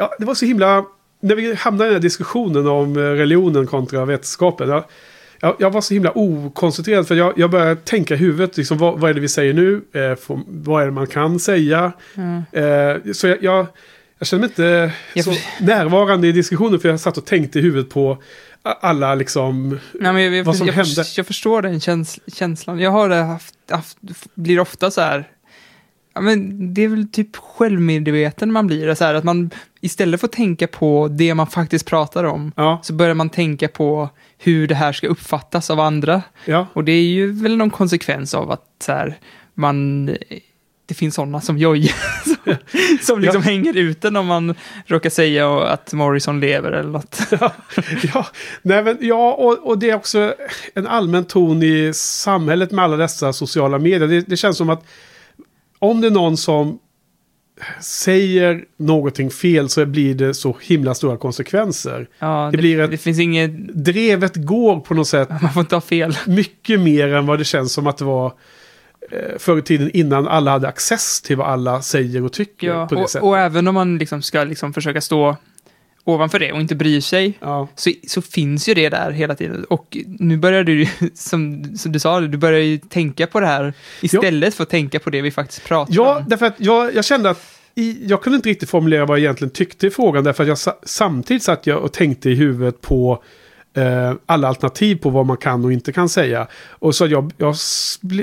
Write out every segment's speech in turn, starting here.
ja, det var så himla... När vi hamnade i den här diskussionen om eh, religionen kontra vetenskapen. Jag, jag, jag var så himla okoncentrerad för jag, jag började tänka i huvudet. Liksom, vad, vad är det vi säger nu? Eh, får, vad är det man kan säga? Mm. Eh, så jag, jag, jag kände mig inte Jag så för- närvarande i diskussionen. För jag satt och tänkte i huvudet på alla liksom... Nej, men jag, jag, Vad som jag, hände. jag förstår den käns känslan. Jag har det haft, haft, blir ofta så här, ja, men det är väl typ självmedveten man blir. Så här, att man istället för att tänka på det man faktiskt pratar om, Ja, så börjar man tänka på hur det här ska uppfattas av andra. ja. Och det är ju väl någon konsekvens av att så här, man, det finns sådana som Jojje som, som liksom hänger ut en om man råkar säga att Morrison lever eller något. ja, nej men, ja och, och det är också en allmän ton i samhället med alla dessa sociala medier. Det, det känns som att om det är någon som säger någonting fel så blir det så himla stora konsekvenser. Ja, Det det, blir ett- det finns inget, Drevet går på något sätt man får inte ha fel. mycket mer än vad det känns som att det var eh, förr i tiden innan alla hade access till vad alla säger och tycker Ja, på det och, sättet. och även om man liksom ska liksom försöka stå ovanför det och inte bryr sig, ja. så, så finns ju det där hela tiden. Och nu börjar du, som, som du sa, du börjar ju tänka på det här istället för att tänka på det vi faktiskt pratar Ja, om. därför att jag, jag kände att i, jag kunde inte riktigt formulera vad jag egentligen tyckte i frågan. Därför att jag sa, samtidigt satt jag och tänkte i huvudet på eh, alla alternativ på vad man kan och inte kan säga. Och så jag, jag,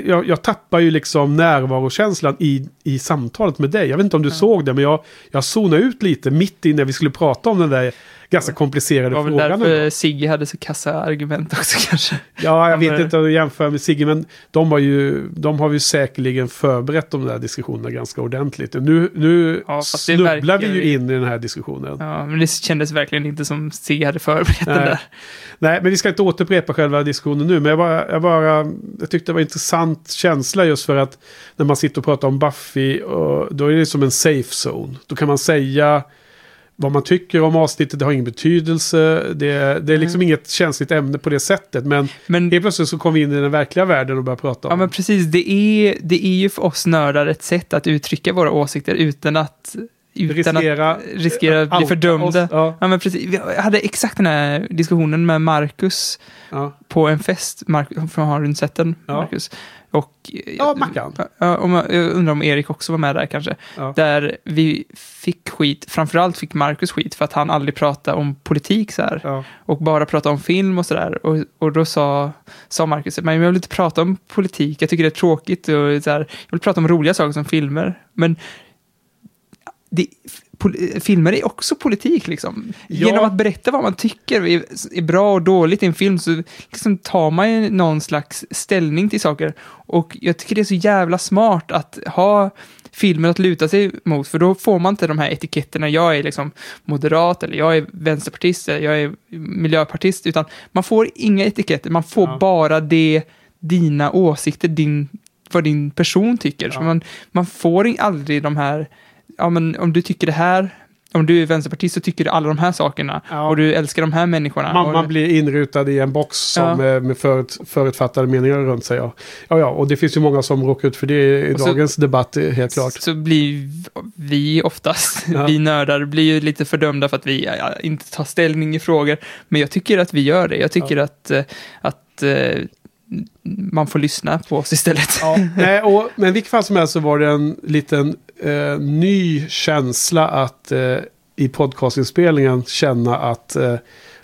jag, jag tappar ju liksom närvarokänslan i, i samtalet med dig. Jag vet inte om du såg det, men jag, jag zonade ut lite mitt i när vi skulle prata om den där ganska Det komplicerade var väl frågan. därför Sigge hade så kassa argument också kanske. Ja, jag vet Men- inte att jämföra med Sigge, men de har ju, de har ju säkerligen förberett de där diskussionerna ganska ordentligt. Nu, nu Ja, det snubblar vi ju in i den här diskussionen. Ja, men det kändes verkligen inte som Sigge hade förberett Nej. där. Nej, men vi ska inte återupprepa själva diskussionen nu, men jag, bara, jag, bara, jag tyckte det var en intressant känsla just för att när man sitter och pratar om Buffy, och, då är det som en safe zone. Då kan man säga vad man tycker om avsnittet, det har ingen betydelse, det, det är liksom inget känsligt ämne på det sättet, men Men helt plötsligt så kom vi in i den verkliga världen och började prata om Ja, men precis. Det är, det är ju för oss nördar ett sätt att uttrycka våra åsikter utan att, utan riskera, att riskera att bli fördömda. oss. Ja, Ja, men precis. Vi hade exakt den här diskussionen med Marcus ja. på en fest. Marcus, har du inte sett den, Ja. Marcus? Och, Ja, Mackan. Ja, om, jag jag undrar om Erik också var med där kanske. Ja. Där vi fick skit, framförallt fick Marcus skit för att han aldrig pratade om politik så här. Ja. Och bara pratade om film och sådär. Och, och då sa, sa Marcus, men jag vill inte prata om politik, jag tycker det är tråkigt. Och så här, jag vill prata om roliga saker som filmer. Men det, filmer är också politik liksom. Ja. Genom att berätta vad man tycker är, bra och dåligt i en film så liksom tar man ju någon slags ställning till saker. Och jag tycker det är så jävla smart att ha filmen att luta sig mot, för då får man inte de här etiketterna, jag är liksom moderat, eller jag är vänsterpartist, eller jag är miljöpartist, utan man får inga etiketter, man får Ja. bara det, dina åsikter, din, vad din person tycker. Så Ja. man, man får aldrig de här, ja men om du tycker det här, om du är vänsterpartist så tycker du alla de här sakerna, Ja. och du älskar de här människorna. Man, man blir inrutad i en box som, Ja. eh, med förut, förutfattade meningar runt sig. Ja. Ja, ja, och det finns ju många som råkar ut för det i Och så- dagens debatt, eh, helt klart. Så blir vi oftast, Ja. vi nördar, blir ju lite fördömda för att vi inte tar ställning i frågor. Men jag tycker att vi gör det. Jag tycker att, eh, att man får lyssna på oss istället. Ja, nej, och, men i vilket fall som helst så var det en liten eh, ny känsla att eh, i podcastinspelningen känna att eh,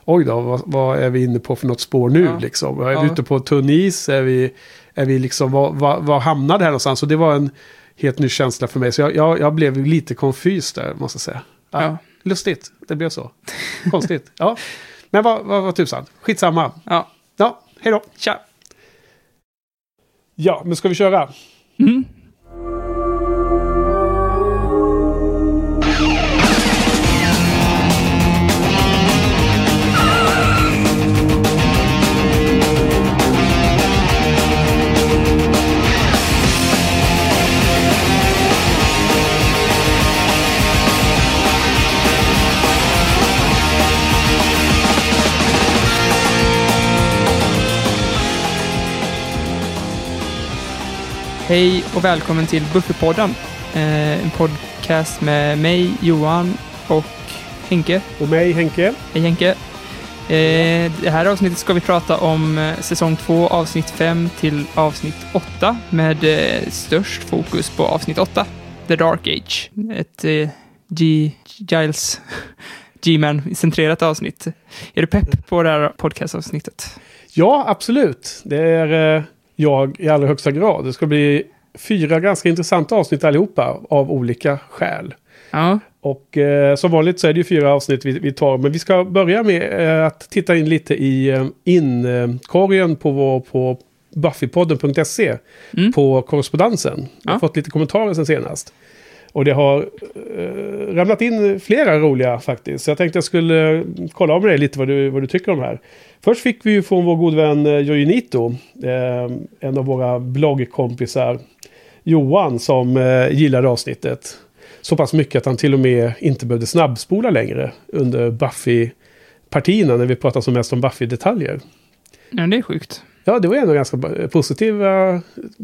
oj då, vad, vad är vi inne på för något spår nu Ja. liksom? Är vi Ja. ute på tunn is? Är vi, är vi liksom, var, var, var hamnar det här någonstans? Och det var en helt ny känsla för mig. Så jag, jag, jag blev lite konfys där, måste jag säga. Ja, Ja. Lustigt, det blev så. Konstigt. Ja. Men vad, vad, vad tusan, skitsamma. Ja, Ja, hej då. tja. Ja, men ska vi köra? Mm. Hej och välkommen till Bufferpodden. Eh, en podcast med mig, Johan och Henke. Och mig, Henke. Hej Henke. Eh, det här avsnittet ska vi prata om eh, säsong 2, avsnitt 5 till avsnitt 8 med eh, störst fokus på avsnitt 8, The Dark Age. Ett eh, G. Giles G-Man-centrerat avsnitt. Är du pepp på det här podcastavsnittet? Ja, absolut. Det är jag i allra högsta grad. Det ska bli fyra ganska intressanta avsnitt allihopa av olika skäl. Ja. Och eh, som vanligt så är det ju fyra avsnitt vi, vi tar. Men vi ska börja med eh, att titta in lite i eh, inkorgen på, vår, på buffypodden.se. Mm. På korrespondensen. Jag har Ja. fått lite kommentarer sen senast. Och det har eh, ramlat in flera roliga faktiskt. Så jag tänkte jag skulle eh, kolla om dig lite vad du, vad du tycker om det här. Först fick vi ju från vår god vän eh, Jojinito. Eh, en av våra bloggkompisar. Johan som eh, gillade avsnittet. Så pass mycket att han till och med inte behövde snabbspola längre under Buffy-partierna när vi pratade som mest om Buffy-detaljer. ja, det är sjukt. Ja, det var ändå ganska positiv, eh,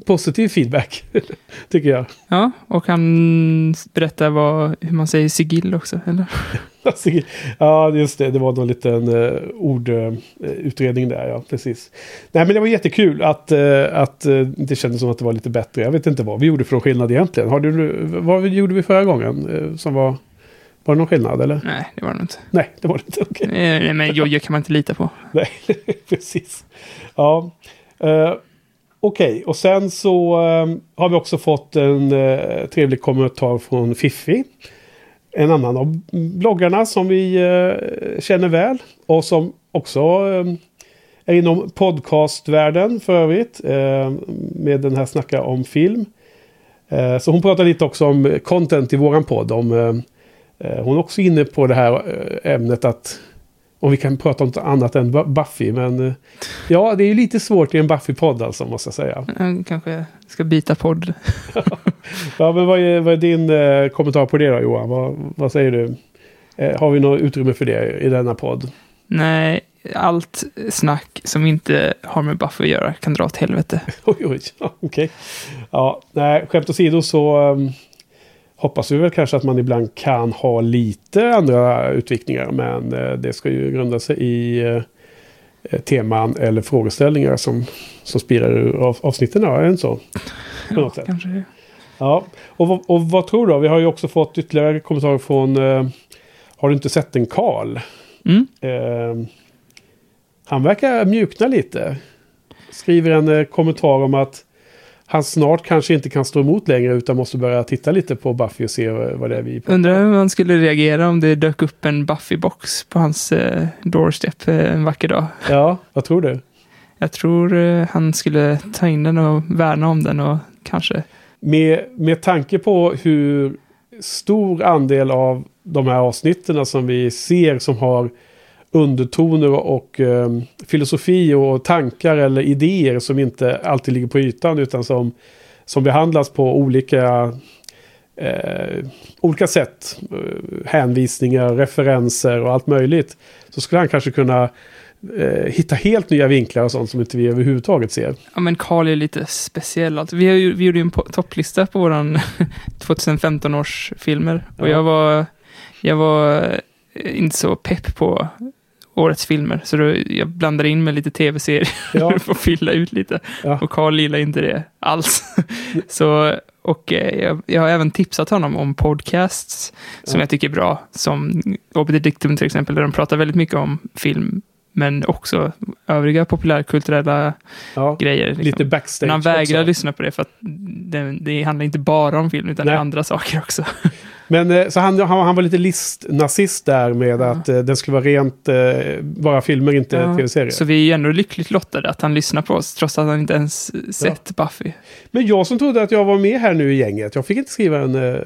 positiv feedback, tycker jag. Ja, och han berättar vad, hur man säger sigill också, eller? Ja, just det. Det var någon liten uh, ordutredning där, ja. Precis. Nej, men det var jättekul att, eh, att eh, det kändes som att det var lite bättre. Jag vet inte vad vi gjorde för skillnad egentligen. Har du, vad gjorde vi förra gången eh, som var... Var det någon skillnad eller? Nej, det var det inte. Nej, det var det inte. Okej. Nej, men Jojje kan man inte lita på. Nej, precis. Ja. Uh, Okej, och sen så eh, har vi också fått en uh, trevlig kommentar från Fiffi. En annan av bloggarna som vi eh, känner väl. Och som också är inom podcastvärlden för övrigt. med den här Snacka om film. Så hon pratar lite också om content i våran podd. Om, hon är också inne på det här eh, ämnet att om vi kan prata om något annat än Bu- Buffy. Men eh, ja, det är ju lite svårt i en Buffy-podd alltså, måste jag säga. Jag kanske ska byta podd. Ja, men vad är, vad är din eh, kommentar på det då, Johan? Vad, vad säger du? Eh, har vi något utrymme för det i denna podd? Nej, allt snack som inte har med Buffy att göra kan dra åt helvete. Oj, oj, ja, okej. Ja, nej, skämt åsido så um, hoppas vi väl kanske att man ibland kan ha lite andra utvikningar. Men eh, det ska ju grunda sig i eh, teman eller frågeställningar som, som spirar ur av, avsnitten. Ja, är det så? På något sätt. kanske. Ja, och, och vad tror du? Vi har ju också fått ytterligare kommentarer från eh, Har du inte sett en Karl? Mm. Eh, han verkar mjukna lite. Skriver en eh, kommentar om att han snart kanske inte kan stå emot längre utan måste börja titta lite på Buffy och se eh, vad det är vi pratar. Undrar hur man skulle reagera om det dök upp en Buffy-box på hans eh, doorstep eh, en vacker dag. Ja, vad tror du? Jag tror eh, han skulle ta in den och värna om den och kanske... Med, med tanke på hur stor andel av de här avsnitten som vi ser som har undertoner och eh, filosofi och tankar eller idéer som inte alltid ligger på ytan utan som, som behandlas på olika, eh, olika sätt. Eh, hänvisningar, referenser och allt möjligt. Så skulle han kanske kunna eh, hitta helt nya vinklar och sånt som inte vi överhuvudtaget ser. Ja, men Carl är lite speciell. Alltså, vi, har ju, vi gjorde ju en topplista på våran 2015 års filmer. Och Ja. jag var, jag var eh, inte så pepp på årets filmer. Så då, jag blandade in med lite tv-serier Ja, för att fylla ut lite. Ja. Och Carl gillar inte det alls. så, och eh, jag, jag har även tipsat honom om podcasts som Ja. jag tycker är bra. Som Obit Dictum till exempel, där de pratar väldigt mycket om film. Men också övriga populärkulturella ja. grejer. Liksom. Lite backstage Men han vägrar också. lyssna på det för att det, det handlar inte bara om film utan det Nej. är andra saker också. Men eh, så han, han, han var lite list-nazist där med Ja. att eh, den skulle vara rent eh, bara filmer, inte Ja, tv-serier. Så vi är ju ändå lyckligt lottade att han lyssnar på oss trots att han inte ens sett Buffy. Men jag som trodde att jag var med här nu i gänget, jag fick inte skriva en eh,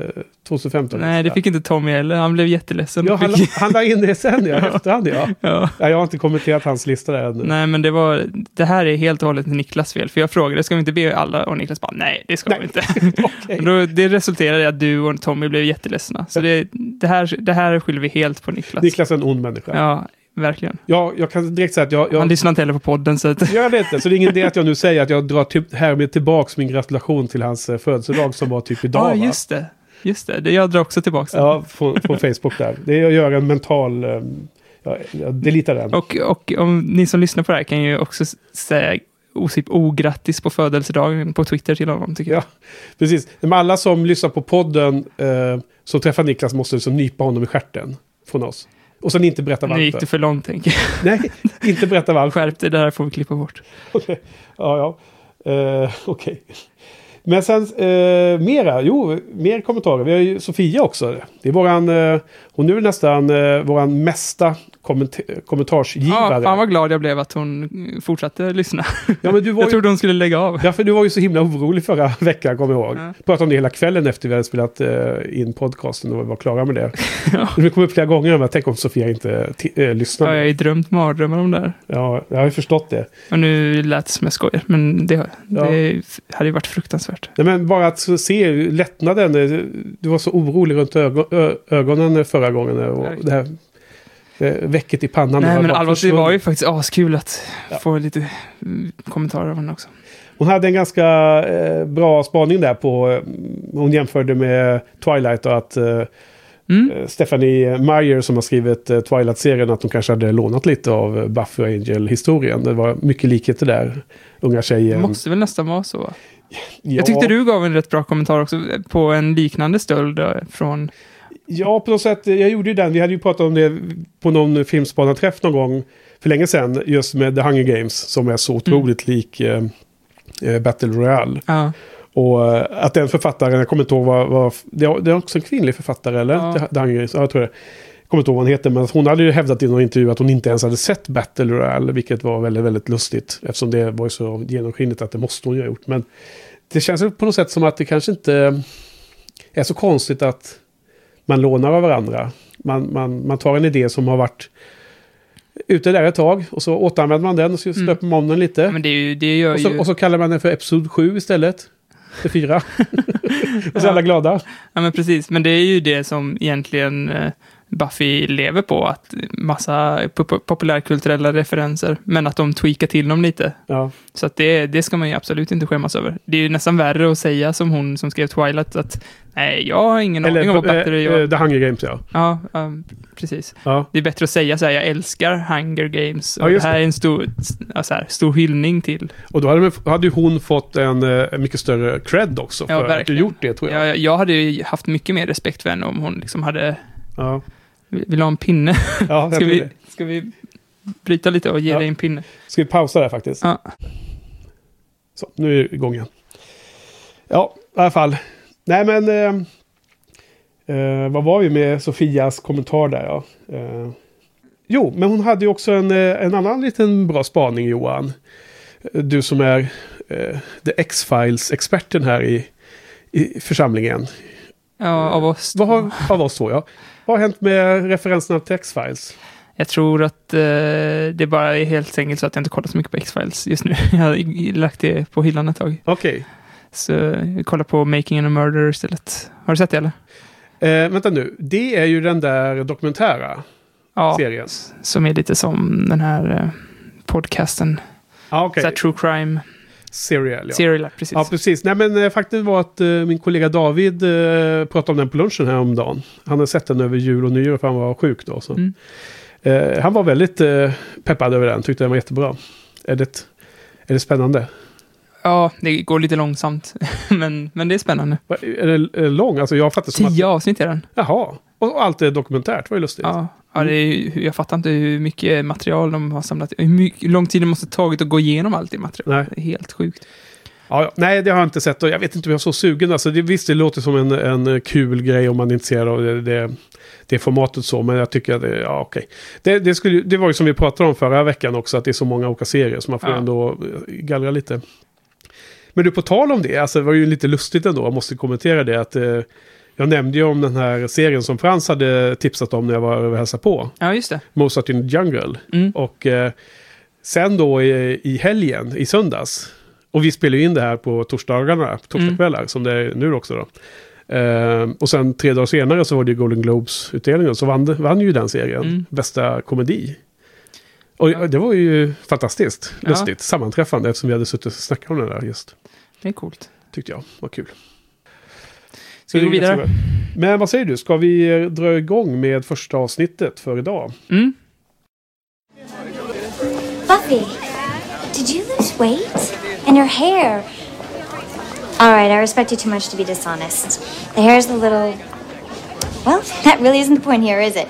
2015 Nej, det fick inte Tommy heller. Han blev jätteledsen. Ja, han, Fick- han la in det sen, ja, Ja. efterhand ja. ja. ja. Jag har inte kommenterat hans lista där än. Nej, men det var, det här är helt och hållet Niklas fel. För jag frågade, ska vi inte be alla? Och Niklas bara, nej, det ska Nej. vi inte. Och Då, det resulterade i att du och Tommy blev jätteledsna. Så det, det, här, det här skyller vi helt på Niklas. Niklas är en ond människa. Ja. Ja, verkligen. jag kan direkt säga att jag... Han jag lyssnar inte heller på podden, så att, jag vet inte, så det är ingen idé att jag nu säger att jag drar typ härmed tillbaks min gratulation till hans eh, födelsedag som var typ idag. Ja, just det. Just det, det jag drar också tillbaka. Ja, på, på Facebook där. Det är att göra en mental... eh, Ja, jag deletar den. Och, och om ni som lyssnar på det här kan ju också säga osip ograttis på födelsedagen på Twitter till honom, tycker jag. Ja, precis. Men alla som lyssnar på podden eh, som träffar Niklas måste liksom nypa honom i stjärten från oss. Och sen inte berätta Nu gick varför. det för långt, tänker jag. Nej, inte berätta varför. Skärp dig, det här får vi klippa bort. Okej. Ja, ja. Eh, Okej. Men sen eh, mera, jo, mer kommentarer. Vi har ju Sofia också. Det är våran, eh, hon är nästan eh, våran mesta komment Ja, kommentarsgivare. fan vad glad jag blev att hon eh, fortsatte lyssna. Ja, men du var Jag ju, trodde hon skulle lägga av. ja, för du var ju så himla orolig förra veckan, kommer jag ihåg. Ja. Pratade om det hela kvällen efter vi hade spelat eh, in podcasten och var klara med det. Ja. Det kom upp flera gånger, men tänk om Sofia inte ti- eh, Ja, lyssnade. jag har ju drömt mardrömmar om det här. Ja, jag har ju förstått det. Och nu lät det som jag skojar, men det, det hade ju varit fruktansvärt. Nej, men bara att se lättnaden. eh, Du var så orolig runt ögon, ö, ögonen förra gången. eh, Och Verkligen. det här eh, väcket i pannan. Nej, men allvarligt, det var ju faktiskt askul att Ja. få lite mm, kommentarer av henne också. Hon hade en ganska eh, bra spaning där på... Eh, hon jämförde med Twilight och att eh, Mm. eh, Stephanie Meyer som har skrivit eh, Twilight-serien att hon kanske hade lånat lite av eh, Buffy och Angel-historien. Det var mycket likheter där. Unga Det tjejer. måste väl nästan vara så. Ja, Jag tyckte du gav en rätt bra kommentar också på en liknande stöld eh, från... Ja, på något sätt. Jag gjorde ju den. Vi hade ju pratat om det på någon filmspanarträff någon gång för länge sedan. Just med The Hunger Games som är så otroligt lik eh, eh, Battle Royale. Ja, Och eh, att den författaren, jag kommer inte ihåg vad... vad det, är, det är också en kvinnlig författare, eller? Ja. The, Hunger Games, ja, jag tror det. Jag kommer inte ihåg vad hon heter, men hon hade ju hävdat i någon intervju att hon inte ens hade sett Battle Royale, vilket var väldigt, väldigt lustigt. Eftersom det var ju så genomskinligt att det måste hon ju ha gjort. Men det känns på något sätt som att det kanske inte är så konstigt att man lånar av varandra. Man, man, man tar en idé som har varit ute där ett tag och så återanvänder man den och så Mm. stöper man om den lite. men det, ju, det gör Och så, ju... och så kallar man den för Episod 7 istället. För fyra. och så är alla glada. Ja, men precis. Men det är ju det som egentligen eh, Buffy lever på. Att massa pop- populärkulturella referenser, men att de tweakar till dem lite. Ja. Så att det, det ska man ju absolut inte skämmas över. Det är ju nästan värre att säga som hon som skrev Twilight att nej, jag har ingen aning om vad Eller bättre äh, jag... The Hunger Games ja. Ja, ja, precis. ja. Det är bättre att säga så här, jag älskar Hunger Games. Ja, Och det just här är en stor, ja, så här, stor hyllning till. Och då hade, hade ju hon fått en, eh, en mycket större cred också. För Ja, att du gjort det tror jag. Jag, jag hade ju haft mycket mer respekt för henne om hon liksom hade... Ja. Vill ha en pinne? Ja, Ska vi, ska vi bryta lite och ge Ja. dig en pinne? Ska vi pausa där faktiskt? Ja. Så, nu är det igång igen. Ja, i alla fall. Nej men... Eh, eh, vad var vi med Sofias kommentar där ja. Eh, jo, men hon hade ju också en, eh, en annan liten bra spaning Johan. Du som är eh, The X-Files-experten här i, i församlingen. Ja, av oss. Vad har, av oss två ja. Vad har hänt med referenserna till X-Files? Jag tror att eh, det bara är helt enkelt så att jag inte kollar så mycket på X-Files just nu. Jag har lagt det på hyllan ett tag. Okej. Så jag kollar på Making a Murder istället. Har du sett det eller? Eh, vänta nu, det är ju den där dokumentära Ja, serien. som är lite som den här eh, podcasten. Ja, okej. Så här true crime Serial, ja. serial, precis. Ja, precis. Nej, men eh, faktum var att eh, min kollega David eh, pratade om den på lunchen här om dagen. Han hade sett den över jul och nyår för han var sjuk då. Så. Mm. Eh, han var väldigt peppad över den, tyckte den var jättebra. Är det, är det spännande? Ja, det går lite långsamt. men, men det är spännande. Va, Är det, lång? Alltså jag fattar som Tio att... avsnitt är den. Jaha. Och allt är dokumentärt, vad är lustigt. Ja, ja det är, ju- jag fattar inte hur mycket material de har samlat. Hur mycket, lång tid det måste tagit att gå igenom allt det materialet. Det är helt sjukt. Ja. Nej, det har jag inte sett och jag vet inte om jag är så sugen. Alltså, det, visst, det låter som en, en kul grej om man är intresserad av det, det, det formatet så, men jag tycker att det, ja okej. Det, det, skulle, det var ju som vi pratade om förra veckan också, att det är så många olika serier, så man får Ja. ändå eh, gallra lite. Men du, på tal om det, alltså det var ju lite lustigt ändå, jag måste kommentera det, att eh, jag nämnde ju om den här serien som Frans hade tipsat om när jag var över och hälsade på, Ja, just det. Mozart in the Jungle. Mm. Och eh, sen då i, i helgen, i söndags. Och vi spelar ju in det här på torsdagarna, torsdagskvällar, som det är nu också då. Eh, och sen tre dagar senare så var det ju Golden Globes-utdelningen, så vann, vann ju den serien, Mm. bästa komedi. Och Ja. det var ju fantastiskt Ja. lustigt, sammanträffande, eftersom vi hade suttit och snackat om det där just. Det är coolt. Tyckte jag var kul. Ska vi gå det är ganska vidare? Men vad säger du, ska vi eh, dra igång med första avsnittet för idag? Mm. Buffy, did you lose weight? And your hair? All right, I respect you too much to be dishonest. The hair is a little. Well, that really isn't the point here, is it?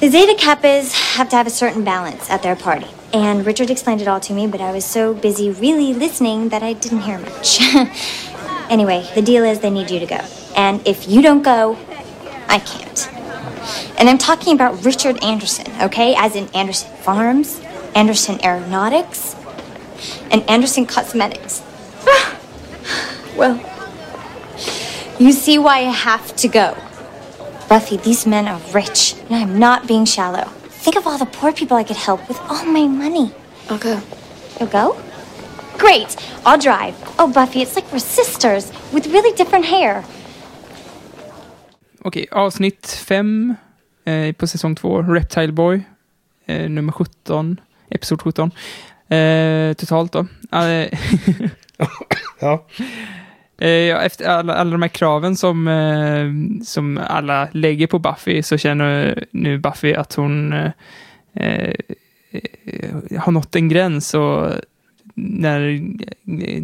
The Zeta Kappas have to have a certain balance at their party. And Richard explained it all to me, but I was so busy really listening that I didn't hear much. anyway, the deal is they need you to go. And if you don't go, I can't. And I'm talking about Richard Anderson, okay? As in Anderson Farms, Anderson Aeronautics, and Anderson Cosmetics. well, you see why I have to go. Buffy, these men are rich, and I'm not being shallow. Think of all the poor people I could help with all my money. I'll go. You'll go? Great, I'll drive. Oh, Buffy, it's like we're sisters with really different hair. Okej, avsnitt 5 eh, på säsong 2, Reptile Boy, eh, nummer 17, episod 17. Eh, totalt då. Eh, Ja, Eh, ja, efter alla, alla de här kraven som, eh, som alla lägger på Buffy så känner nu Buffy att hon har nått en gräns och när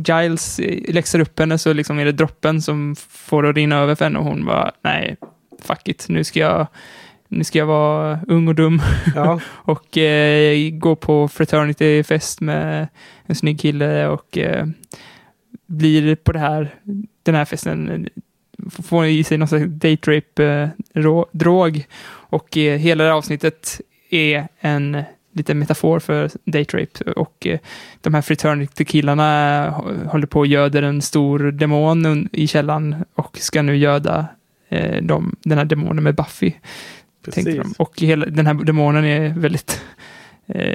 Giles läxar upp henne så liksom är det droppen som får att rinna över för henne och hon bara nej, fuck it, nu ska jag, nu ska jag vara ung och dum ja. och eh, gå på fraternity-fest med en snygg kille och eh, blir på det här, den här festen, eh, får i sig någon slags date rape-drog och eh, hela det här avsnittet är en liten metafor för date rape och eh, de här fraternity-killarna hå- håller på och göder en stor demon i källan och ska nu göda eh, dem, den här demonen med Buffy tänkte de. precis. Och hela, den här demonen är väldigt eh,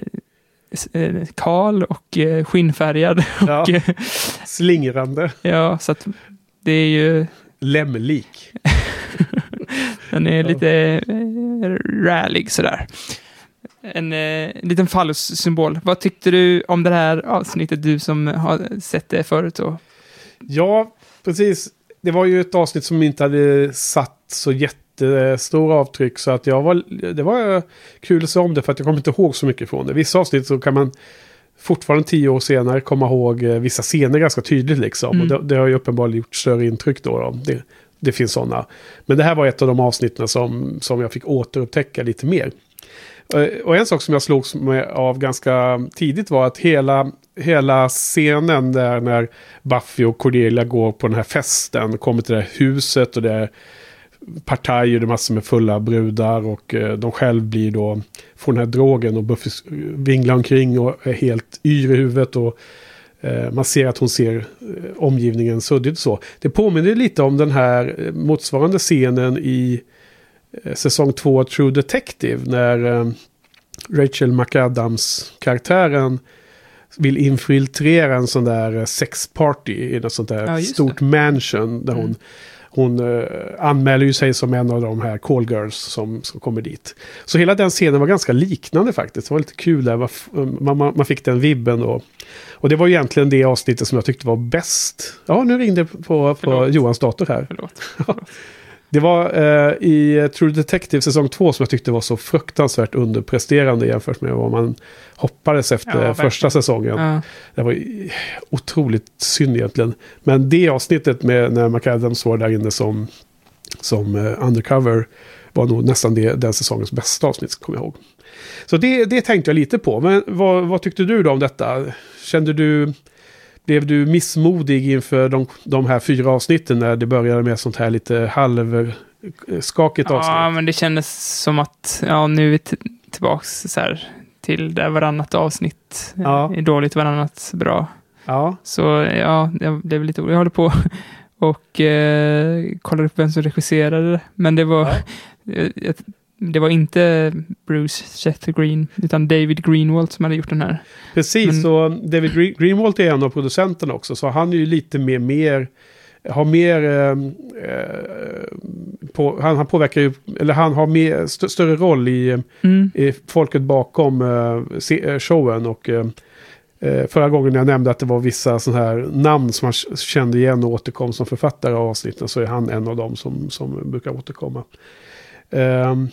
eh, kal och eh, skinnfärgad. Ja. Och, eh, Slingrande, ja, så att det är ju, lämlik. den är lite eh, rälig sådär. En eh, liten fallus-symbol. Vad tyckte du om det här avsnittet, du som har sett det förut? Och, Ja, precis. Det var ju ett avsnitt som inte hade satt så jättestora avtryck. Så att jag var, det var kul att se om det för att jag kommer inte ihåg så mycket från det. Vissa avsnitt så kan man fortfarande tio år senare komma ihåg eh, vissa scener ganska tydligt liksom. Mm. Och det, det har ju uppenbarligen gjort större intryck då. då. Det, det finns sådana. Men det här var ett av de avsnitten som, som jag fick återupptäcka lite mer. Eh, Och en sak som jag slogs med av ganska tidigt var att hela, hela scenen där när Buffy och Cordelia går på den här festen, kommer till det här huset och det är partaj och det är massor med fulla brudar och eh, de själv blir då, får den här drogen och Buffy vinglar omkring och är helt yr i huvudet och eh, man ser att hon ser eh, omgivningen suddigt så. Det påminner lite om den här motsvarande scenen i säsong 2 True Detective när Rachel McAdams karaktären vill infiltrera en sån där eh, sexparty i något sånt där Ja, stort mansion där hon Mm. hon eh, anmäler ju sig som en av de här call girls som, som kommer dit. Så hela den scenen var ganska liknande faktiskt. Det var lite kul där. f- Man, man, man fick den vibben då. Och det var egentligen det avsnittet som jag tyckte var bäst. Ja, nu ringde det på, på Förlåt. Johans dator här. förlåt. Det var eh, i True Detective säsong 2 som jag tyckte var så fruktansvärt underpresterande jämfört med vad man hoppades efter Ja, första säsongen. Ja. Det var otroligt synd egentligen. Men det avsnittet med när McAdams var där inne som, som eh, undercover var nog nästan det, den säsongens bästa avsnitt, kommer jag ihåg. Så det, det tänkte jag lite på. Men vad, vad tyckte du då om detta? Kände du... Blev du missmodig inför de, de här fyra avsnitten när det började med sånt här lite halvskakigt Ja, avsnitt? men det kändes som att ja, nu är vi t- tillbaks så här, till där varannat avsnitt Ja. är dåligt, varannat bra. Ja, Så ja, jag blev lite orolig. Jag håller på och eh, kollade upp vem som regisserade det. Men det var, eh, ett- det var inte Bruce Seth Green, utan David Greenwald som hade gjort den här. precis. Men- Och David Gre- Greenwald är en av producenterna också. Så han är ju lite mer, mer har mer... Eh, eh, på, han, han påverkar ju, eller han har mer, st större roll i, Mm. i folket bakom eh, eh, showen. Och eh, Eh, förra gången jag nämnde att det var vissa sådana här namn som man kände igen och återkom som författare av avsnitten så är han en av dem som, som brukar återkomma. Um,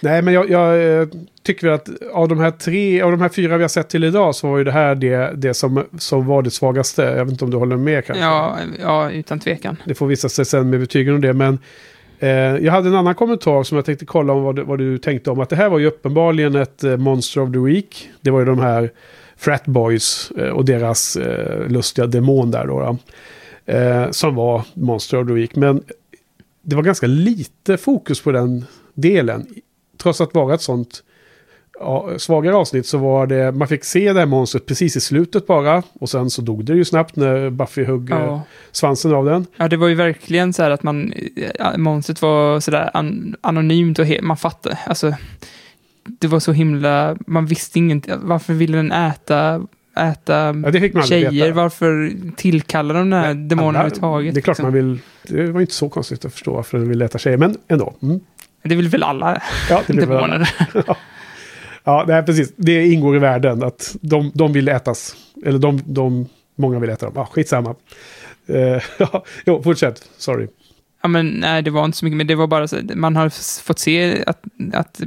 nej, men jag, jag, eh, tycker att av de här tre, av de här fyra vi har sett till idag så var ju det här det, det som, som var det svagaste. Jag vet inte om du håller med kanske? Ja, ja utan tvekan. Det får visa sig sen med betygen om det, men eh, jag hade en annan kommentar som jag tänkte kolla om vad du, vad du tänkte om. Att det här var ju uppenbarligen ett eh, Monster of the Week. Det var ju de här Frat Boys eh, och deras eh, lustiga demon där då. då eh, som var Monster of the Week. Men det var ganska lite fokus på den delen. Trots att vara ett sånt ja, svagare avsnitt så var det, man fick se det här monstret precis i slutet bara. Och sen så dog det ju snabbt när Buffy högg ja. svansen av den. Ja, det var ju verkligen så här att man, monstret var sådär an, anonymt och man fattade, alltså det var så himla, man visste ingenting, varför ville den äta äta ja, tjejer, varför tillkallar de den här demonen överhuvudtaget? Det är klart liksom. man vill, det var inte så konstigt att förstå varför den vill äta tjejer, men ändå. Mm. Det vill väl alla ja, det demoner? Väl ja, ja nej, precis. Det ingår i världen att de, de vill ätas. Eller de, de, många vill äta dem. Ja, skitsamma. Uh, ja, jo, fortsätt. Sorry. Ja, men nej, det var inte så mycket, men det var bara så man har fått se att, att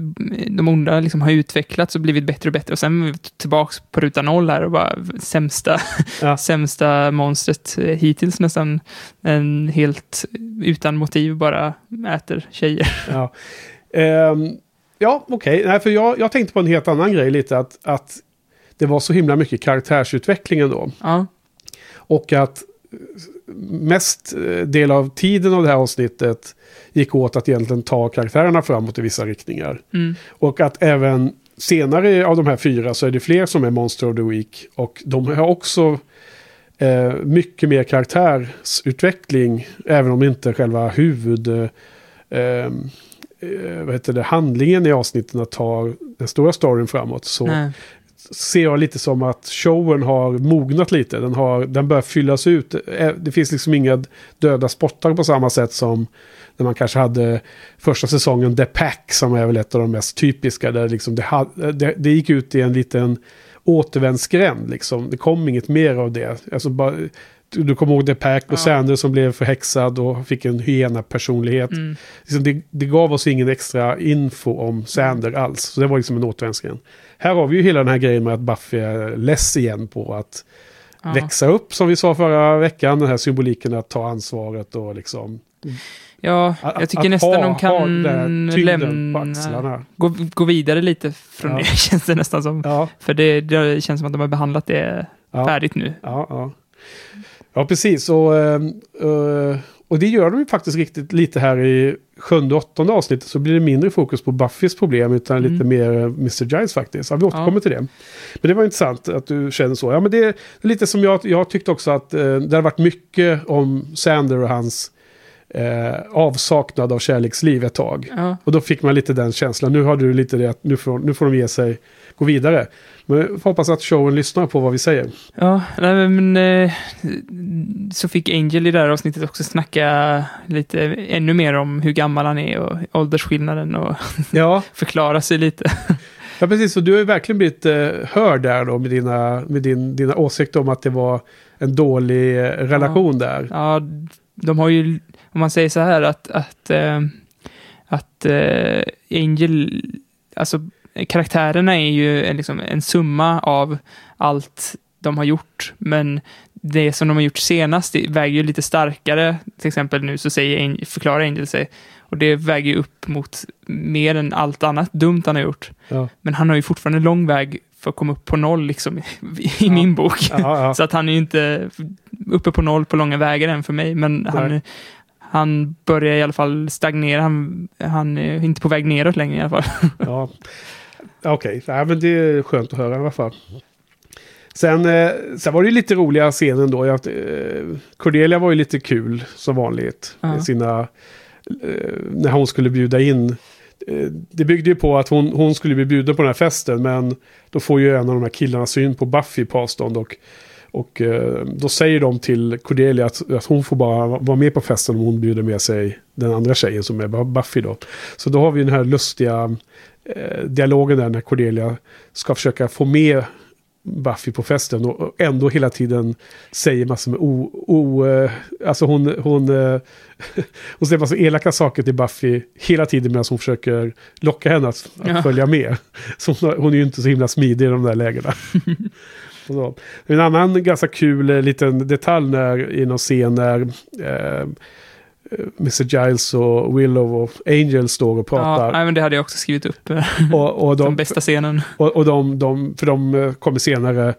de onda liksom har utvecklats och blivit bättre och bättre och sen tillbaka på ruta noll här och bara sämsta, ja. sämsta monstret hittills nästan en helt utan motiv bara äter tjejer. Ja, um, ja okej, okay. för jag, jag tänkte på en helt annan grej lite att, att det var så himla mycket karaktärsutveckling ändå. Ja. Och att mest eh, del av tiden av det här avsnittet gick åt att egentligen ta karaktärerna framåt i vissa riktningar. Mm. Och att även senare av de här fyra så är det fler som är Monster of the Week. Och de har också eh, mycket mer karaktärsutveckling. Även om inte själva huvud... Eh, eh, vad heter det, handlingen i avsnitten tar den stora storyn framåt. Så Nej ser jag lite som att showen har mognat lite. Den, har, den börjar fyllas ut. Eh, det finns liksom inga döda spottar på samma sätt som när man kanske hade första säsongen The Pack som är väl ett av de mest typiska. Där liksom det, det, det gick ut i en liten återvändsgränd. Liksom. Det kom inget mer av det. Alltså bara, du kommer ihåg The Pack och ja. Sanders som blev förhäxad och fick en hyena-personlighet. Mm. Liksom det, det, gav oss ingen extra info om Sander alls. Så det var liksom en återvändsgränd. Här har vi ju hela den här grejen med att Buffy är less igen på att ja. växa upp, som vi sa förra veckan. Den här symboliken att ta ansvaret och liksom... Ja, jag tycker att, nästan ha, de kan lämna... Gå, gå vidare lite från ja. det, känns det nästan som. Ja. För det, det, känns som att de har behandlat det färdigt nu. Ja, ja. Ja precis. Och, uh, och det gör de ju faktiskt riktigt lite här i sjunde och åttonde avsnittet så blir det mindre fokus på Buffys problem utan mm. lite mer Mr. Giles faktiskt. Ja, vi återkommer ja. till det. Men det var intressant att du känner så. Ja, men det är lite som jag, jag tyckte också att eh, det har varit mycket om Sander och hans eh, avsaknad av kärleksliv ett tag. Ja. Och då fick man lite den känslan. Nu har du lite det att nu får, nu får de ge sig, gå vidare. Men jag hoppas att showen lyssnar på vad vi säger. Ja, nej, men eh, så fick Angel i det här avsnittet också snacka lite ännu mer om hur gammal han är och åldersskillnaden och ja. förklara sig lite. Ja, precis. Och du har ju verkligen blivit eh, hörd där då med, dina, med din, dina åsikter om att det var en dålig eh, relation ja. där. Ja, de har ju, om man säger så här att, att, äh, att äh, Angel, alltså karaktärerna är ju en, liksom, en summa av allt de har gjort, men det som de har gjort senast väger ju lite starkare. Till exempel nu så säger, förklarar Angel sig, och det väger ju upp mot mer än allt annat dumt han har gjort. Ja. Men han har ju fortfarande lång väg för att komma upp på noll liksom, i, i ja. min bok. Ja, så att han är ju inte uppe på noll på långa vägar än för mig, men han, han börjar i alla fall stagnera. Han, han är inte på väg neråt längre i alla fall. Ja. Okej, okay. men det är skönt att höra i alla fall. Sen, eh, sen var det ju lite roliga scener då. Jag, eh, Cordelia var ju lite kul som vanligt. Uh sina, eh, när hon skulle bjuda in. Det byggde ju på att hon, hon skulle bli bjuden på den här festen. Men då får ju en av de här killarna syn på Buffy på avstånd. Och, och då säger de till Cordelia att, att hon får bara vara med på festen om hon bjuder med sig den andra tjejen som är Buffy då. Så då har vi den här lustiga eh, dialogen där när Cordelia ska försöka få med Buffy på festen och ändå hela tiden säger massor med o... o eh, alltså hon... Hon, eh, hon säger massa elaka saker till Buffy hela tiden medan hon försöker locka henne att, att Ja. följa med. Så hon, hon är ju inte så himla smidig i de där lägena. En annan ganska kul liten detalj när, i någon scen när eh, Mr. Giles och Willow och Angel står och Ja, pratar. nej, men det hade jag också skrivit upp eh, och, och de, bästa scenen. och, och de, de, för de eh, kommer senare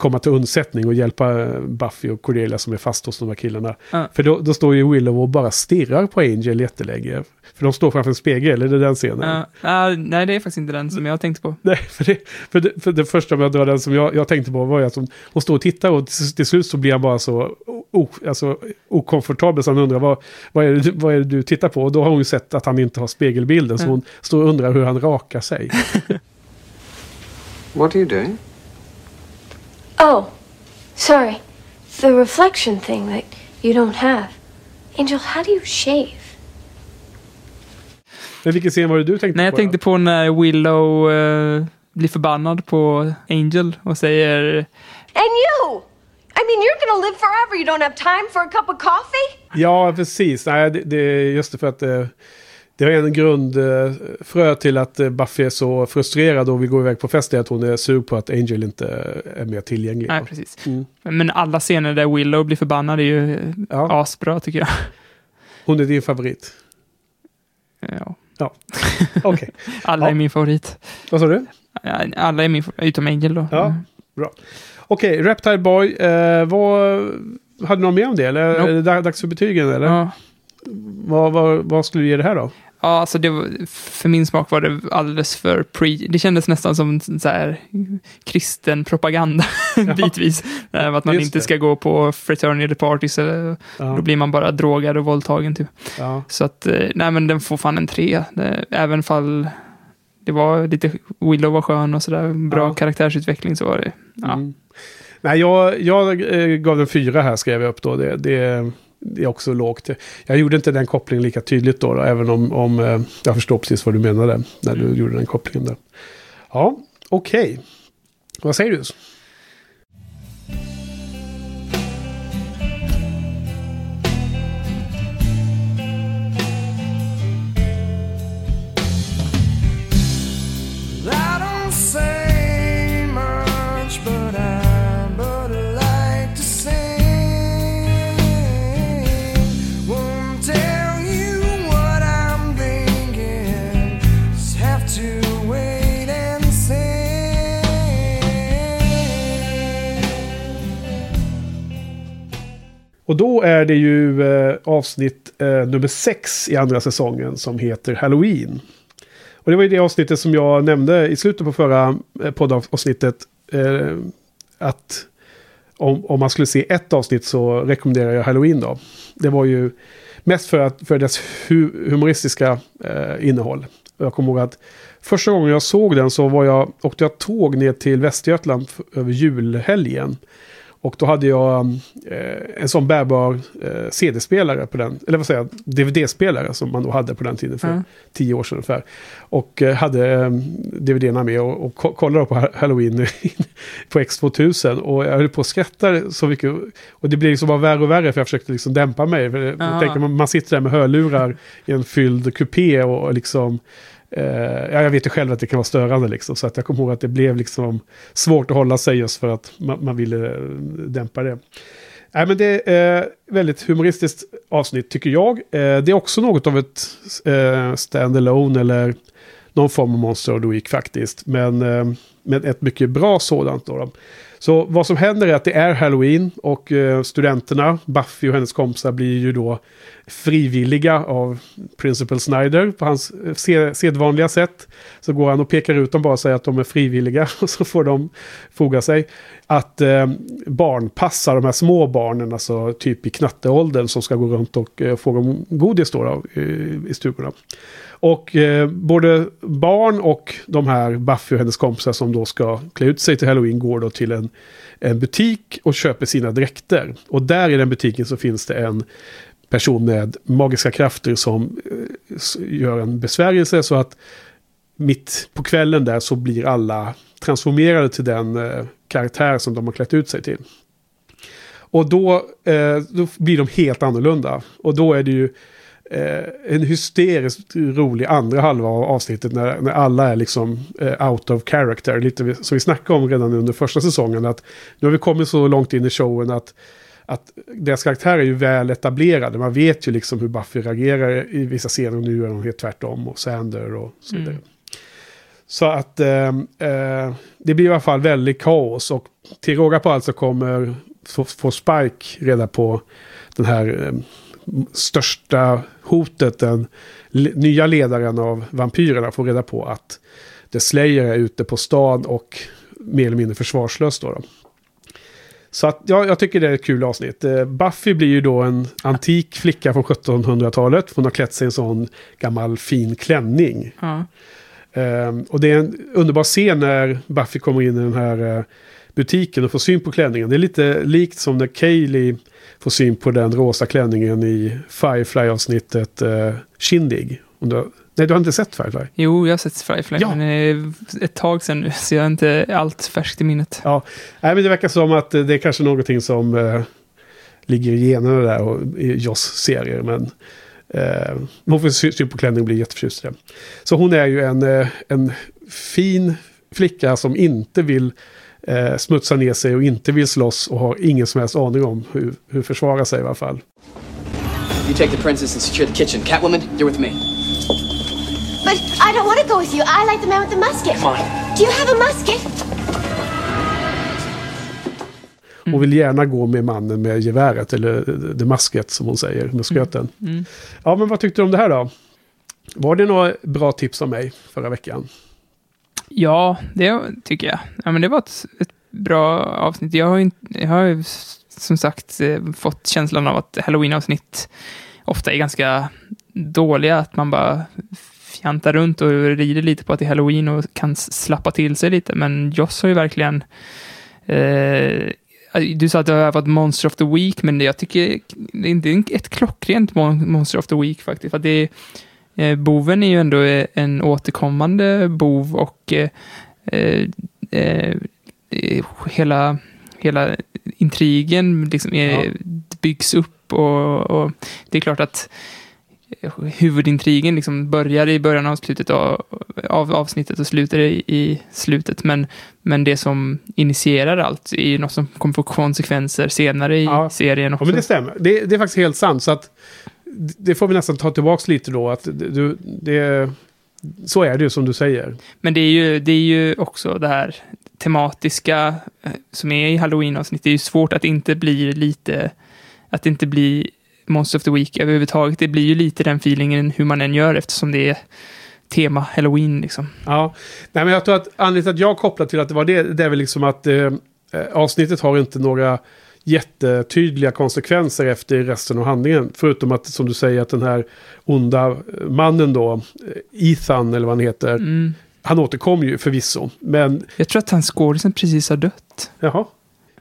komma till undsättning och hjälpa eh, Buffy och Cordelia som är fast hos de här killarna. Ja. För då, då står ju Willow och bara stirrar på Angel jättelänge. För de står framför en spegel, är det den scenen? Ja, ja, nej, det är faktiskt inte den som jag tänkte på. Nej, för det, för, det, för det första med att dra den som jag, jag tänkte på var ju att hon, hon står och tittar och till, till slut så blir han bara så o, alltså, okomfortabel så han undrar vad, vad, är det, du- vad är det du tittar på? Och då har hon ju sett att han inte har spegelbilden så Mm. hon står och undrar hur han rakar sig. What are you doing? Oh, sorry. The reflection thing that you don't have. Angel, how do you shave? Men vilken scen var det du tänkte Nej, på? jag tänkte på när Willow eh, blir förbannad på Angel och säger And you! I mean, you're gonna live forever. You don't have time for a cup of coffee? Ja, precis. Nej, det, det just det för att eh, det är en grundfrö till att eh, Buffy är så frustrerad och vill gå iväg på fest är att hon är sur på att Angel inte är mer tillgänglig. Nej, precis. Mm. Men alla scener där Willow blir förbannad är ju eh, Ja. asbra tycker jag. Hon är din favorit. Ja. Okej. Alla Ja. är min favorit. Vad sa du? Ja, Alla är min favorit, utom Angel då. Ja. Bra. Okej, Reptile Boy. Eh, vad, hade du något mer om det? Eller Nope. är det dag- dags för betygen? Eller? Ja. Vad, vad, vad skulle du ge det här då? Ja, alltså det var, för min smak var det alldeles för pre... Det kändes nästan som så här kristen propaganda bitvis. Eh, Att man Just inte det. ska gå på fraternity parties, eller, Ja, då blir man bara drogad och våldtagen typ. ja. Så att, eh, nej men den får fan en tre. Även fall det var lite, Willow var skön och sådär, bra Ja. karaktärsutveckling så var det, ja. Mm. Nej, jag, jag eh, gav den fyra här skrev jag upp då. Det, det, det är också lågt. Jag gjorde inte den kopplingen lika tydligt då, då även om, om eh, jag förstår precis vad du menade när du gjorde den kopplingen där. Ja, okej. Vad säger du? Och då är det ju eh, avsnitt eh, nummer sex i andra säsongen som heter Halloween. Och det var ju det avsnittet som jag nämnde i slutet på förra eh, poddavsnittet. Eh, att om, om man skulle se ett avsnitt så rekommenderar jag Halloween då. Det var ju mest för, att, för dess hu humoristiska eh, innehåll. Och jag kommer ihåg att första gången jag såg den så var jag, åkte jag tåg ner till Västergötland över julhelgen. Och då hade jag eh, en sån bärbar eh, CD-spelare på den, eller vad säger jag, DVD-spelare som man då hade på den tiden för Mm. tio år sedan ungefär. Och eh, hade eh, DVD-erna med och, och ko- kollade på ha- Halloween på X2000. Och jag höll på att skratta så mycket. Och det blev liksom bara värre och värre för jag försökte liksom dämpa mig. För Aha. tänker, man, man sitter där med hörlurar i en fylld kupé och, och liksom Eh, Eh, ja, jag vet ju själv att det kan vara störande liksom. Så att jag kommer ihåg att det blev liksom svårt att hålla sig just för att man, man ville eh, dämpa det. Nej, men det är eh, väldigt humoristiskt avsnitt tycker jag. Eh, det är också något av ett eh, stand-alone eller någon form av Monster of the Week faktiskt. Men, eh, men ett mycket bra sådant. Då, då. Så vad som händer är att det är Halloween och eh, studenterna, Buffy och hennes kompisar blir ju då frivilliga av Principal Snyder på hans eh, sedvanliga sätt. Så går han och pekar ut dem bara och säger att de är frivilliga och så får de foga sig. Att eh, barnpassa de här små barnen, alltså typ i knatteåldern som ska gå runt och eh, fråga om godis då, då i, i stugorna. Och eh, både barn och de här Buffy och hennes kompisar som då ska klä ut sig till Halloween går då till en, en butik och köper sina dräkter. Och där i den butiken så finns det en person med magiska krafter som eh, gör en besvärjelse så att mitt på kvällen där så blir alla transformerade till den eh, karaktär som de har klätt ut sig till. Och då, eh, då blir de helt annorlunda. Och då är det ju en hysteriskt rolig andra halva av avsnittet när, när alla är liksom out of character. Lite som vi snackade om redan under första säsongen. Att nu har vi kommit så långt in i showen att, att deras karaktärer är ju väl etablerade. Man vet ju liksom hur Buffy reagerar i vissa scener. Och nu är de helt tvärtom. Och Sander och så vidare. Så att eh, eh, det blir i alla fall väldigt kaos. Och till råga på allt så kommer få, få Spike reda på den här eh, största hotet. Den le- nya ledaren av vampyrerna får reda på att The Slayer är ute på stan och mer eller mindre försvarslös då. då. Så att, ja, jag tycker det är ett kul avsnitt. Eh, Buffy blir ju då en antik flicka från 1700-talet. Hon har klätt sig i en sån gammal fin klänning. Ja. Ehm, och det är en underbar scen när Buffy kommer in i den här eh, butiken och får syn på klänningen. Det är lite likt som när Kaylee får syn på den rosa klänningen i Firefly-avsnittet uh, Shindig. Om du nej, du har inte sett Firefly? Jo, jag har sett Firefly, Ja. men det är ett tag sedan nu, så jag har inte allt färskt i minnet. Ja, nej, men det verkar som att eh, det är kanske någonting som eh, ligger i generna där och i Joss serier. Men eh, hon får sy- syn på klänningen och blir jätteförtjust i det. Så hon är ju en, eh, en fin flicka som inte vill eh, smutsa ner sig och inte vill slåss och har ingen som helst aning om hur, hur försvara sig i alla fall. You take the princess and secure the kitchen. Catwoman, you're with me. But I don't want to go with you. I like the man with the musket. Come on. Do you have a musket? Hon vill gärna gå med mannen med geväret, eller det masket som hon säger, musköten. Mm. Ja, men vad tyckte du om det här då? Var det några bra tips av mig förra veckan? Ja, det tycker jag. Ja, men det var ett, ett bra avsnitt. Jag har ju jag har ju som sagt eh, fått känslan av att halloween-avsnitt ofta är ganska dåliga, att man bara fjantar runt och rider lite på att det är halloween och kan slappa till sig lite, men Joss har ju verkligen eh, du sa att det har varit Monster of the Week, men det- jag tycker det är inte ett klockrent mon- Monster of the Week faktiskt. För att det är, eh, boven är ju ändå eh, en återkommande bov och eh, eh, eh, hela, hela intrigen liksom är, Ja. byggs upp och, och det är klart att huvudintrigen liksom börjar i början av slutet av, av avsnittet och slutar i, i slutet. Men, men det som initierar allt är ju något som kommer få konsekvenser senare i Ja. serien Ja, också. men det stämmer. Det, det är faktiskt helt sant. Så att det får vi nästan ta tillbaka lite då. Att du, det, så är det ju som du säger. Men det är ju, det är ju också det här tematiska eh, som är i halloween-avsnitt. Det är ju svårt att inte bli lite, att inte bli Monster of the Week överhuvudtaget. Det blir ju lite den feelingen hur man än gör eftersom det är tema halloween liksom. Ja, Nej, men jag tror att anledningen till att jag kopplar till att det var det, det är väl liksom att eh, eh, avsnittet har inte några jättetydliga konsekvenser efter resten av handlingen. Förutom att, som du säger, att den här onda mannen då, eh, Ethan eller vad han heter, Mm. han återkom ju förvisso. Men, Jag tror att han skådisen precis har dött. jaha.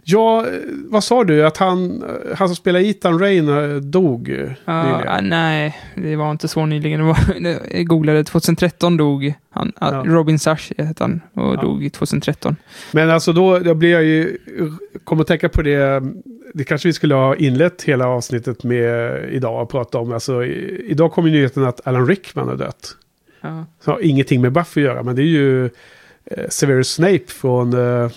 Ja, eh, vad sa du? Att han, eh, han som spelar Ethan Rain eh, dog Ja, nyligen? ah, nej, det var inte så nyligen. Det var, jag googlade, 2013 dog han. ah, Ja. Robin Sash hette han och Ja. dog 2013. Men alltså då, då blir jag ju, kommer att tänka på det, det kanske vi skulle ha inlett hela avsnittet med idag och prata om. Alltså, i, idag kom ju nyheten att Alan Rickman har dött. Ja. Så har ingenting med Buffy att göra, men det är ju eh, Severus Snape från eh,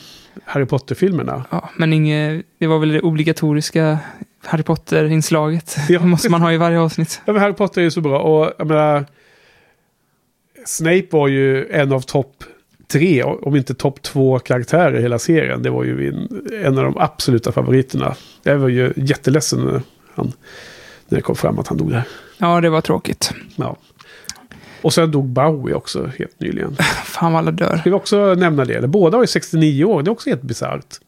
Harry Potter-filmerna. Ja, men inge, det var väl det obligatoriska Harry Potter-inslaget. Ja. Det måste man ha i varje avsnitt. Ja, men Harry Potter är ju så bra och jag menar, Snape var ju en av topp tre, om inte topp två karaktärer i hela serien. Det var ju min, en av de absoluta favoriterna. Jag var ju jätteledsen när, han, när det kom fram att han dog där. Ja, det var tråkigt. Ja. Och sen dog Bowie också helt nyligen. Fan vad alla dör. Ska vi också nämna det? Eller båda var ju 69 år, det är också helt bisarrt.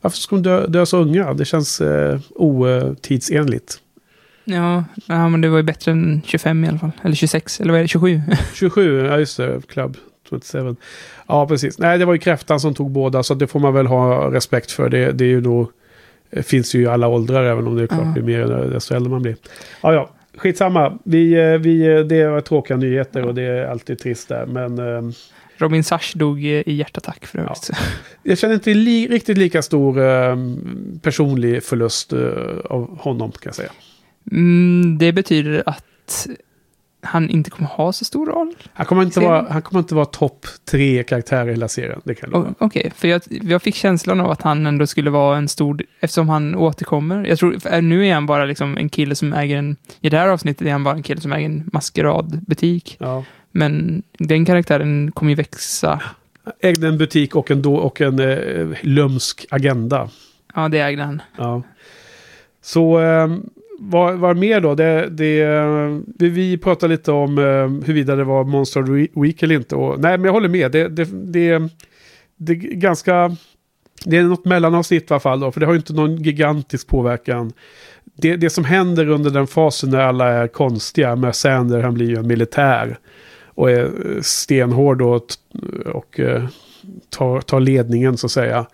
Varför ska de dö, dö så unga? Det känns eh, otidsenligt. Ja, ja, men det var ju bättre än 25 i alla fall. Eller 26, eller vad är det? 27? 27, ja just det, Club 27. Ja, precis. Nej, det var ju kräftan som tog båda, så det får man väl ha respekt för. Det, det är ju nog, det finns ju i alla åldrar, även om det är klart blir mer desto äldre man blir. Ja, ja, skitsamma. Vi, eh, vi, eh, det var tråkiga nyheter och det är alltid trist där, men... eh, Robin Sash dog i hjärtattack för övrigt. Jag känner inte li, riktigt lika stor eh, personlig förlust eh, av honom kan jag säga. Mm, det betyder att han inte kommer ha så stor roll. Han kommer inte vara, han kommer inte vara topp tre karaktärer i hela serien. Det kan. Okej, för jag, jag fick känslan av att han ändå skulle vara en stor, eftersom han återkommer. Jag tror, för nu är han bara liksom en kille som äger en, i det här avsnittet är han bara en kille som äger en maskeradbutik. Ja. Men den karaktären kommer ju växa. Ägde en butik och en, då, och en eh, lömsk agenda. Ja, det ägde han. Ja. Så eh, vad, vad mer då? Det, det, vi, vi pratade lite om eh, huruvida det var Monster Week eller inte. Och, nej, men jag håller med. Det, det, det, det är ganska... Det är något mellanavsnitt i alla fall då, för det har ju inte någon gigantisk påverkan. Det, det som händer under den fasen när alla är konstiga, med Sander, han blir ju en militär. Och är eh, stenhård och, och och tar, tar ledningen så att säga.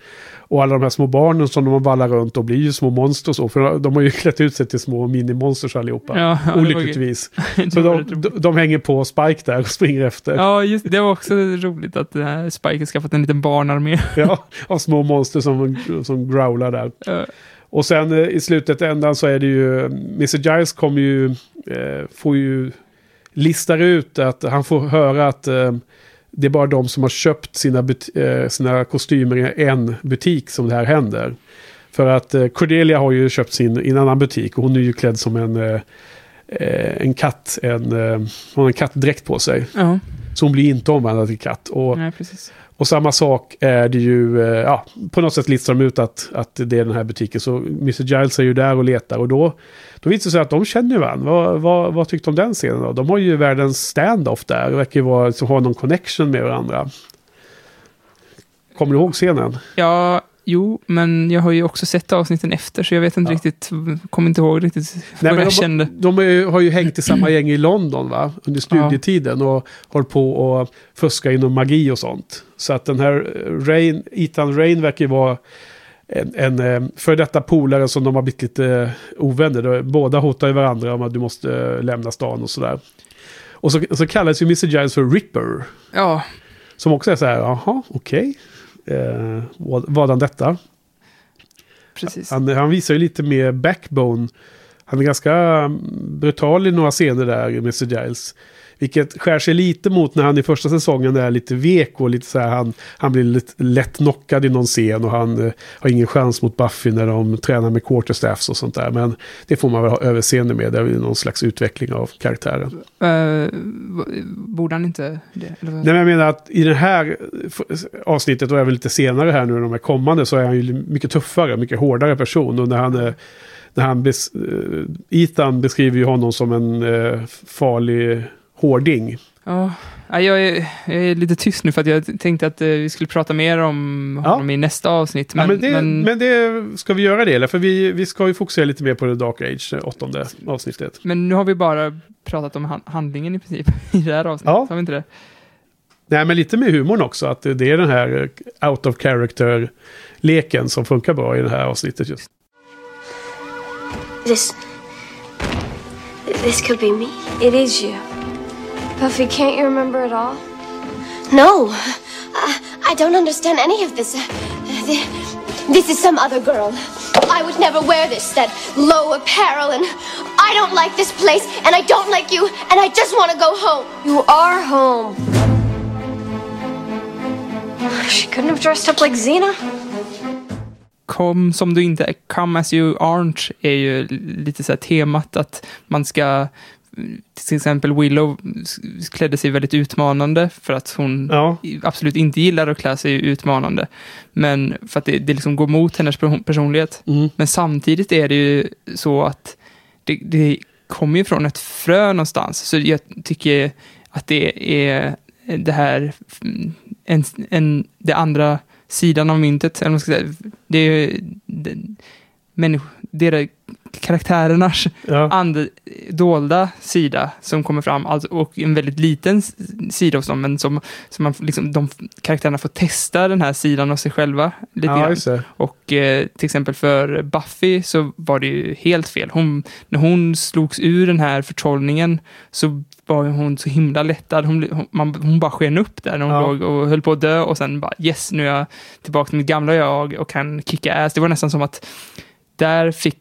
Och alla de här små barnen som de vallar runt och blir ju små monster och så. För de har ju klätt ut sig till små minimonsters allihopa. Ja, ja, var Olyckligtvis. Så de, de, de hänger på Spike där och springer efter. Ja, just det var också roligt att här Spike har skaffat en liten barnarmé. Ja, av små monster som, som growlar där. Ja. Och sen eh, i slutet ändan så är det ju, Mr. Giles kommer ju, eh, får ju, listar ut att han får höra att eh, det är bara de som har köpt sina, eh, sina kostymer i en butik som det här händer. För att eh, Cordelia har ju köpt sin i en annan butik och hon är ju klädd som en, eh, en katt, en, hon har en kattdräkt på sig. Ja, Så hon blir inte omvandlad till katt. Och nej, precis och samma sak är det ju, eh, ja, på något sätt listar de ut att, att det är den här butiken. Så Mr. Giles är ju där och letar och då, då visar det sig att de känner ju varandra. Vad, vad, vad tyckte de om den scenen då? De har ju världens stand-off där. Det verkar ju vara, liksom, ha någon connection med varandra. Kommer du ihåg scenen? Ja, jo, men jag har ju också sett avsnitten efter, så jag vet inte Ja. riktigt, kommer inte ihåg riktigt Nej, vad jag de, kände. de ju- har ju hängt i samma gäng i London va? Under studietiden och håller på och fuska inom magi och sånt. Så att den här eh, Rain, Ethan Rain verkar ju vara en, en eh, för detta polare som de har blivit lite eh, ovänner. Båda hotar ju varandra om att du måste lämna stan och sådär. Och så, så kallas ju Mr. Giles för Ripper. Ja, Som också är så här, jaha, okej. Eh, vad, vadan detta? precis. Han, han visar ju lite mer backbone. Han är ganska mm, brutal i några scener där, Mr. Giles. Vilket skär sig lite mot när han i första säsongen är lite vek och lite så här, han, han blir lite lätt knockad i någon scen och han eh, har ingen chans mot Buffy när de tränar med quarterstaffs och sånt där. Men det får man väl ha överseende med, det är väl någon slags utveckling av karaktären. Uh, borde han inte det? Eller? Nej, men jag menar att i det här avsnittet och även lite senare här nu, de här kommande, så är han ju mycket tuffare, mycket hårdare person. Och när han, eh, när han bes, eh, Ethan beskriver ju honom som en eh, farlig hårding. Ja, ja, jag, är, jag är lite tyst nu för att jag tänkte att eh, vi skulle prata mer om Ja. honom i nästa avsnitt. Men, Men, ja, men, det, men det ska vi göra det, eller? För vi, vi ska ju fokusera lite mer på The Dark Age, det åttonde avsnittet. men nu har vi bara pratat om han, handlingen i princip i det här avsnittet. Ja. Har vi inte det? Nej, men lite med humorn också, att det är den här eh, out of character-leken som funkar bra i det här avsnittet just. This. This could be me. It is you. Buffy, can't you remember it all? No, I, I don't understand any of this. Uh, th- This is some other girl. I would never wear this, that low apparel, and I don't like this place, and I don't like you, and I just want to go home. You are home. She couldn't have dressed up like Xena. Kom som du inte är, come as you aren't är ju lite så här temat att man ska till exempel Willow klädde sig väldigt utmanande för att hon Ja. absolut inte gillar att klä sig utmanande. Men för att det, det liksom går mot hennes person- personlighet. Mm. Men samtidigt är det ju så att det, det kommer ju från ett frö någonstans. Så jag tycker att det är det här, en, en, det andra sidan av myntet. Eller man ska säga. Det är det, människ, det är karaktärernas Ja. and, dolda sida som kommer fram, alltså, och en väldigt liten sida hos dem, men som, som man, liksom, de karaktärerna får testa den här sidan av sig själva lite Ja, grann. Och eh, till exempel för Buffy så var det ju helt fel. Hon, när hon slogs ur den här förtrollningen så var hon så himla lättad. Hon, hon, man, hon bara sken upp där när hon Ja. låg och höll på att dö och sen bara yes, nu är jag tillbaka till mitt gamla jag och kan kicka ass. Det var nästan som att där fick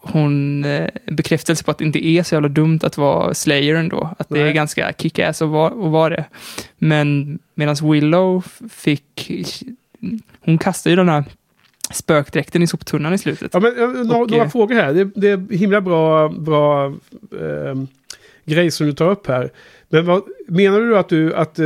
hon eh, bekräftelse på att det inte är så jävla dumt att vara Slayer ändå. Att det är ganska kick-ass att vara, att vara det. Men medan Willow fick... Hon kastade ju den här spökdräkten i soptunnan i slutet. Ja, men, eh, några, Och, några eh, frågor här. Det, det är himla bra, bra eh, grej som du tar upp här. Men vad, menar du att du att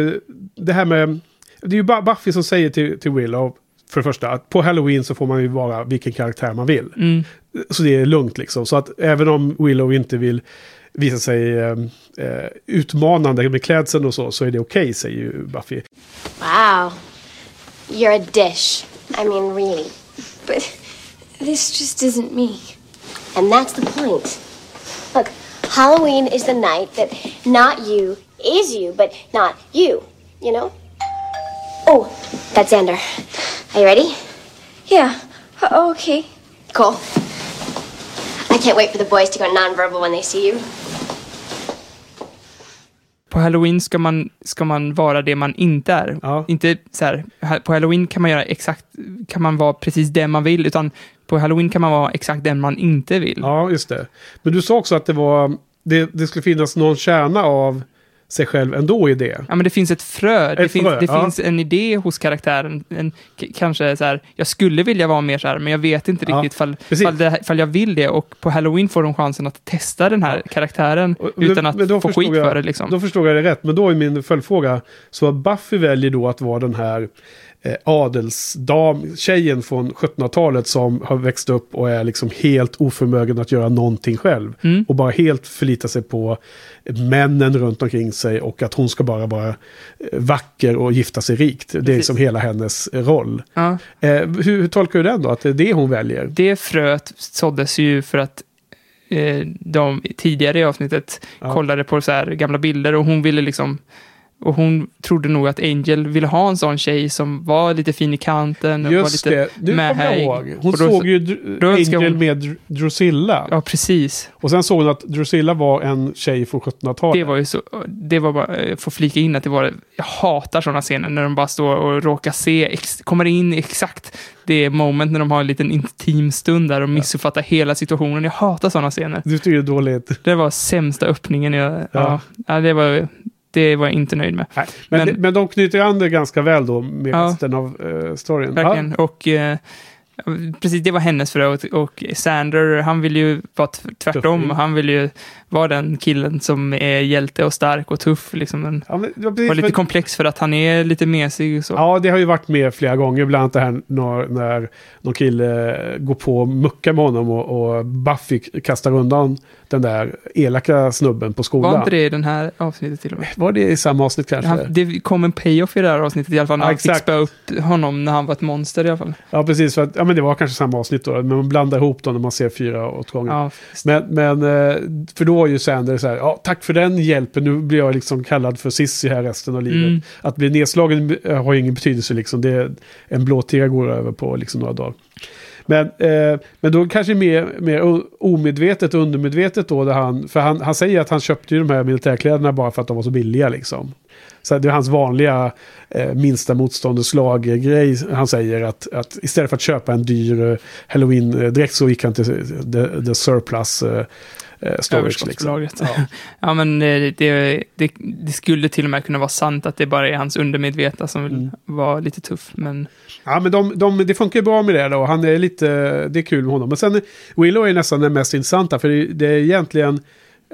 det här med... Det är ju bara Buffy som säger till, till Willow, för det första, att på Halloween så får man ju vara vilken karaktär man vill. Mm. Så det är lugnt liksom. Så att även om Willow inte vill visa sig eh, eh, utmanande med klädseln och så, så är det okej, säger ju Buffy. Wow. You're a dish. I mean, really. But this just isn't me. And that's the point. Look, Halloween is the night that not you is you, but not you. You know? Oh, that's Xander. Are you ready? Yeah. Uh, okay. Cool. I can't wait for the boys to go nonverbal when they see you. På Halloween ska man, ska man vara det man inte är. Ja. Inte så här, på Halloween kan man göra exakt, kan man vara precis den man vill, utan på Halloween kan man vara exakt den man inte vill. Ja, just det. Men du sa också att det var... Det, det skulle finnas någon kärna av sig själv ändå i det. Ja, men det finns ett frö. det Ett finns, frö, det ja. finns en idé hos karaktären. En, kanske så här, jag skulle vilja vara mer så här, men jag vet inte Ja, riktigt fall, fall, det, fall jag vill det. Och på Halloween får de chansen att testa den här karaktären Och- utan men- att men få skit jag- för det. Liksom. Då förstår jag det rätt. Men då är min följdfråga. Så Buffy väljer då att vara den här eh, adelsdam, tjejen från 1700-talet som har växt upp och är liksom helt oförmögen att göra någonting själv. Mm. Och bara helt förlita sig på männen runt omkring sig och att hon ska bara vara eh, vacker och gifta sig rikt. Det är Precis. liksom hela hennes roll. Ja. Eh, hur, hur tolkar du den då? Att det är det hon väljer? det fröet såddes ju för att eh, de tidigare i avsnittet Ja. kollade på så här gamla bilder och hon ville liksom och hon trodde nog att Angel ville ha en sån tjej som var lite fin i kanten. Och Just var lite det, nu kommer ihåg. Hon då- såg ju Dr- då Angel hon- med Dr- Drusilla. Ja, precis. Och sen såg hon att Drusilla var en tjej från 1700-talet. Det var ju så, det var bara, jag får flika in att det var, jag hatar sådana scener när de bara står och råkar se, ex, kommer in exakt det moment när de har en liten intim stund där och missuppfattar hela situationen. Jag hatar sådana scener. Du tycker det är dåligt. Det var sämsta öppningen jag, ja. Ja. Ja, det var, det var jag inte nöjd med. Nej, men, Men- men de knyter an det ganska väl då med Ja. resten av uh, storyn. Verkligen. Och eh, precis, det var hennes frö. Och, och Sander, han vill ju vara tvärtom. Han vill ju vara den killen som är hjälte och stark och tuff. Liksom. Men Ja, men, precis var lite för- komplex för att han är lite mesig och så. Ja, det har ju varit med flera gånger. Bland annat det här när, när någon kille går på och muckar med honom och, och Buffy kastar undan den där elaka snubben på skolan. Var inte det i den här avsnittet till och med? Var det i samma avsnitt kanske? Han, det kom en payoff i det här avsnittet i alla fall. När Ja, han fick spöa upp honom när han var ett monster i alla fall. Ja, precis. För att, ja, men det var kanske samma avsnitt då. Men man blandar ihop dem när man ser fyra åt gången. Ja, Men, men eh, för då var ju Sander så här, ja, tack för den hjälpen, nu blir jag liksom kallad för Sissi här resten av livet. Mm. Att bli nedslagen eh, har ju ingen betydelse liksom, det är en blå tira går över på liksom några dagar. Men, eh, men då kanske mer, mer omedvetet och undermedvetet då, där han, för han, han säger att han köpte ju de här militärkläderna bara för att de var så billiga liksom. Så det är hans vanliga eh, minsta motstånd slag-grej. Han säger att, att istället för att köpa en dyr eh, halloween-dräkt så gick han till the, the surplus eh, eh, storage. Liksom. Ja. Ja, men eh, det, det, det skulle till och med kunna vara sant att det bara är hans undermedvetna som vill Mm. vara lite tuff. Men Ja, men de, de, det funkar ju bra med det då. Han är lite, det är kul med honom. Men sen Willow är nästan den mest intressanta. För det, det är egentligen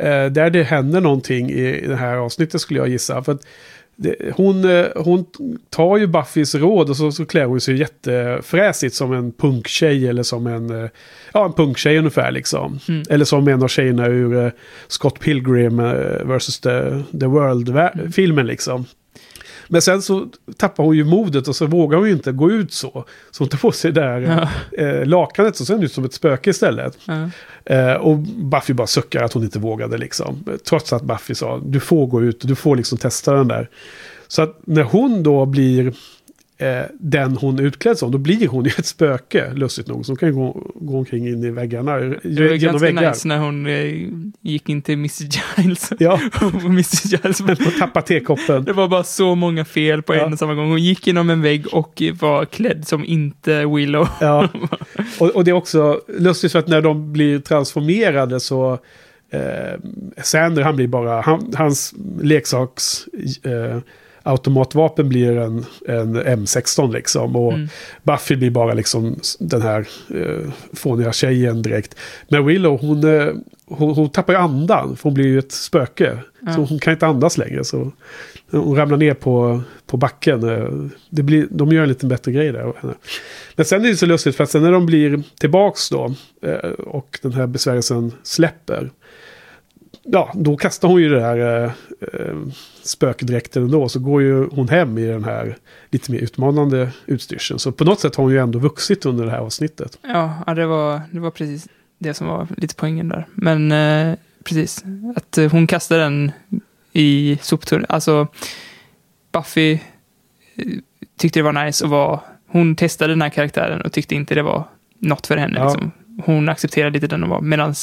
eh, där det händer någonting i det här avsnittet skulle jag gissa. För att det, hon, eh, hon tar ju Buffys råd och så, så klär hon sig jättefräsigt som en punktjej eller som en, eh, ja, en punktjej ungefär liksom. Mm. Eller som en av tjejerna ur eh, Scott Pilgrim vs. The, the World-filmen liksom. Men sen så tappar hon ju modet och så vågar hon ju inte gå ut så. Så hon tar på sig det där eh, lakanet och ser hon ut som ett spöke istället. Ja. Eh, och Buffy bara suckar att hon inte vågade liksom. Trots att Buffy sa du får gå ut och du får liksom testa den där. Så att när hon då blir eh, den hon är utklädd som, då blir hon ju ett spöke, lustigt nog. Som kan gå, gå omkring in i väggarna, Det var genom ganska väggar. nice när hon eh, gick in till Mrs Giles. Ja, och Mrs Giles bara, och tappa tekoppen. Det var bara så många fel på Ja. en och samma gång. Hon gick genom en vägg och var klädd som inte Willow. Ja, och, och det är också lustigt för att när de blir transformerade så... Eh, Sander han blir bara... Han, hans leksaks... Eh, automatvapen blir en, en M16 liksom. Och Mm. Buffy blir bara liksom den här eh, fåniga tjejen direkt. Men Willow hon, eh, hon, hon tappar ju andan. För hon blir ju ett spöke. Ja. Så hon kan inte andas längre. Så hon ramlar ner på, på backen. eh, Det blir, de gör en lite bättre grej där. Men sen är det så lustigt för att sen när de blir tillbaks då. eh, Och den här besvärjelsen släpper. Ja, då kastar hon ju det här eh, eh, spökdräkten ändå. Så går ju hon hem i den här lite mer utmanande utstyrseln. Så på något sätt har hon ju ändå vuxit under det här avsnittet. Ja, det, var, det var precis det som var lite poängen där. Men eh, precis, att hon kastade den i soptunnan. Alltså, Buffy eh, tyckte det var nice och var... Hon testade den här karaktären och tyckte inte det var något för henne. Ja. Liksom. Hon accepterade lite den och var. Medan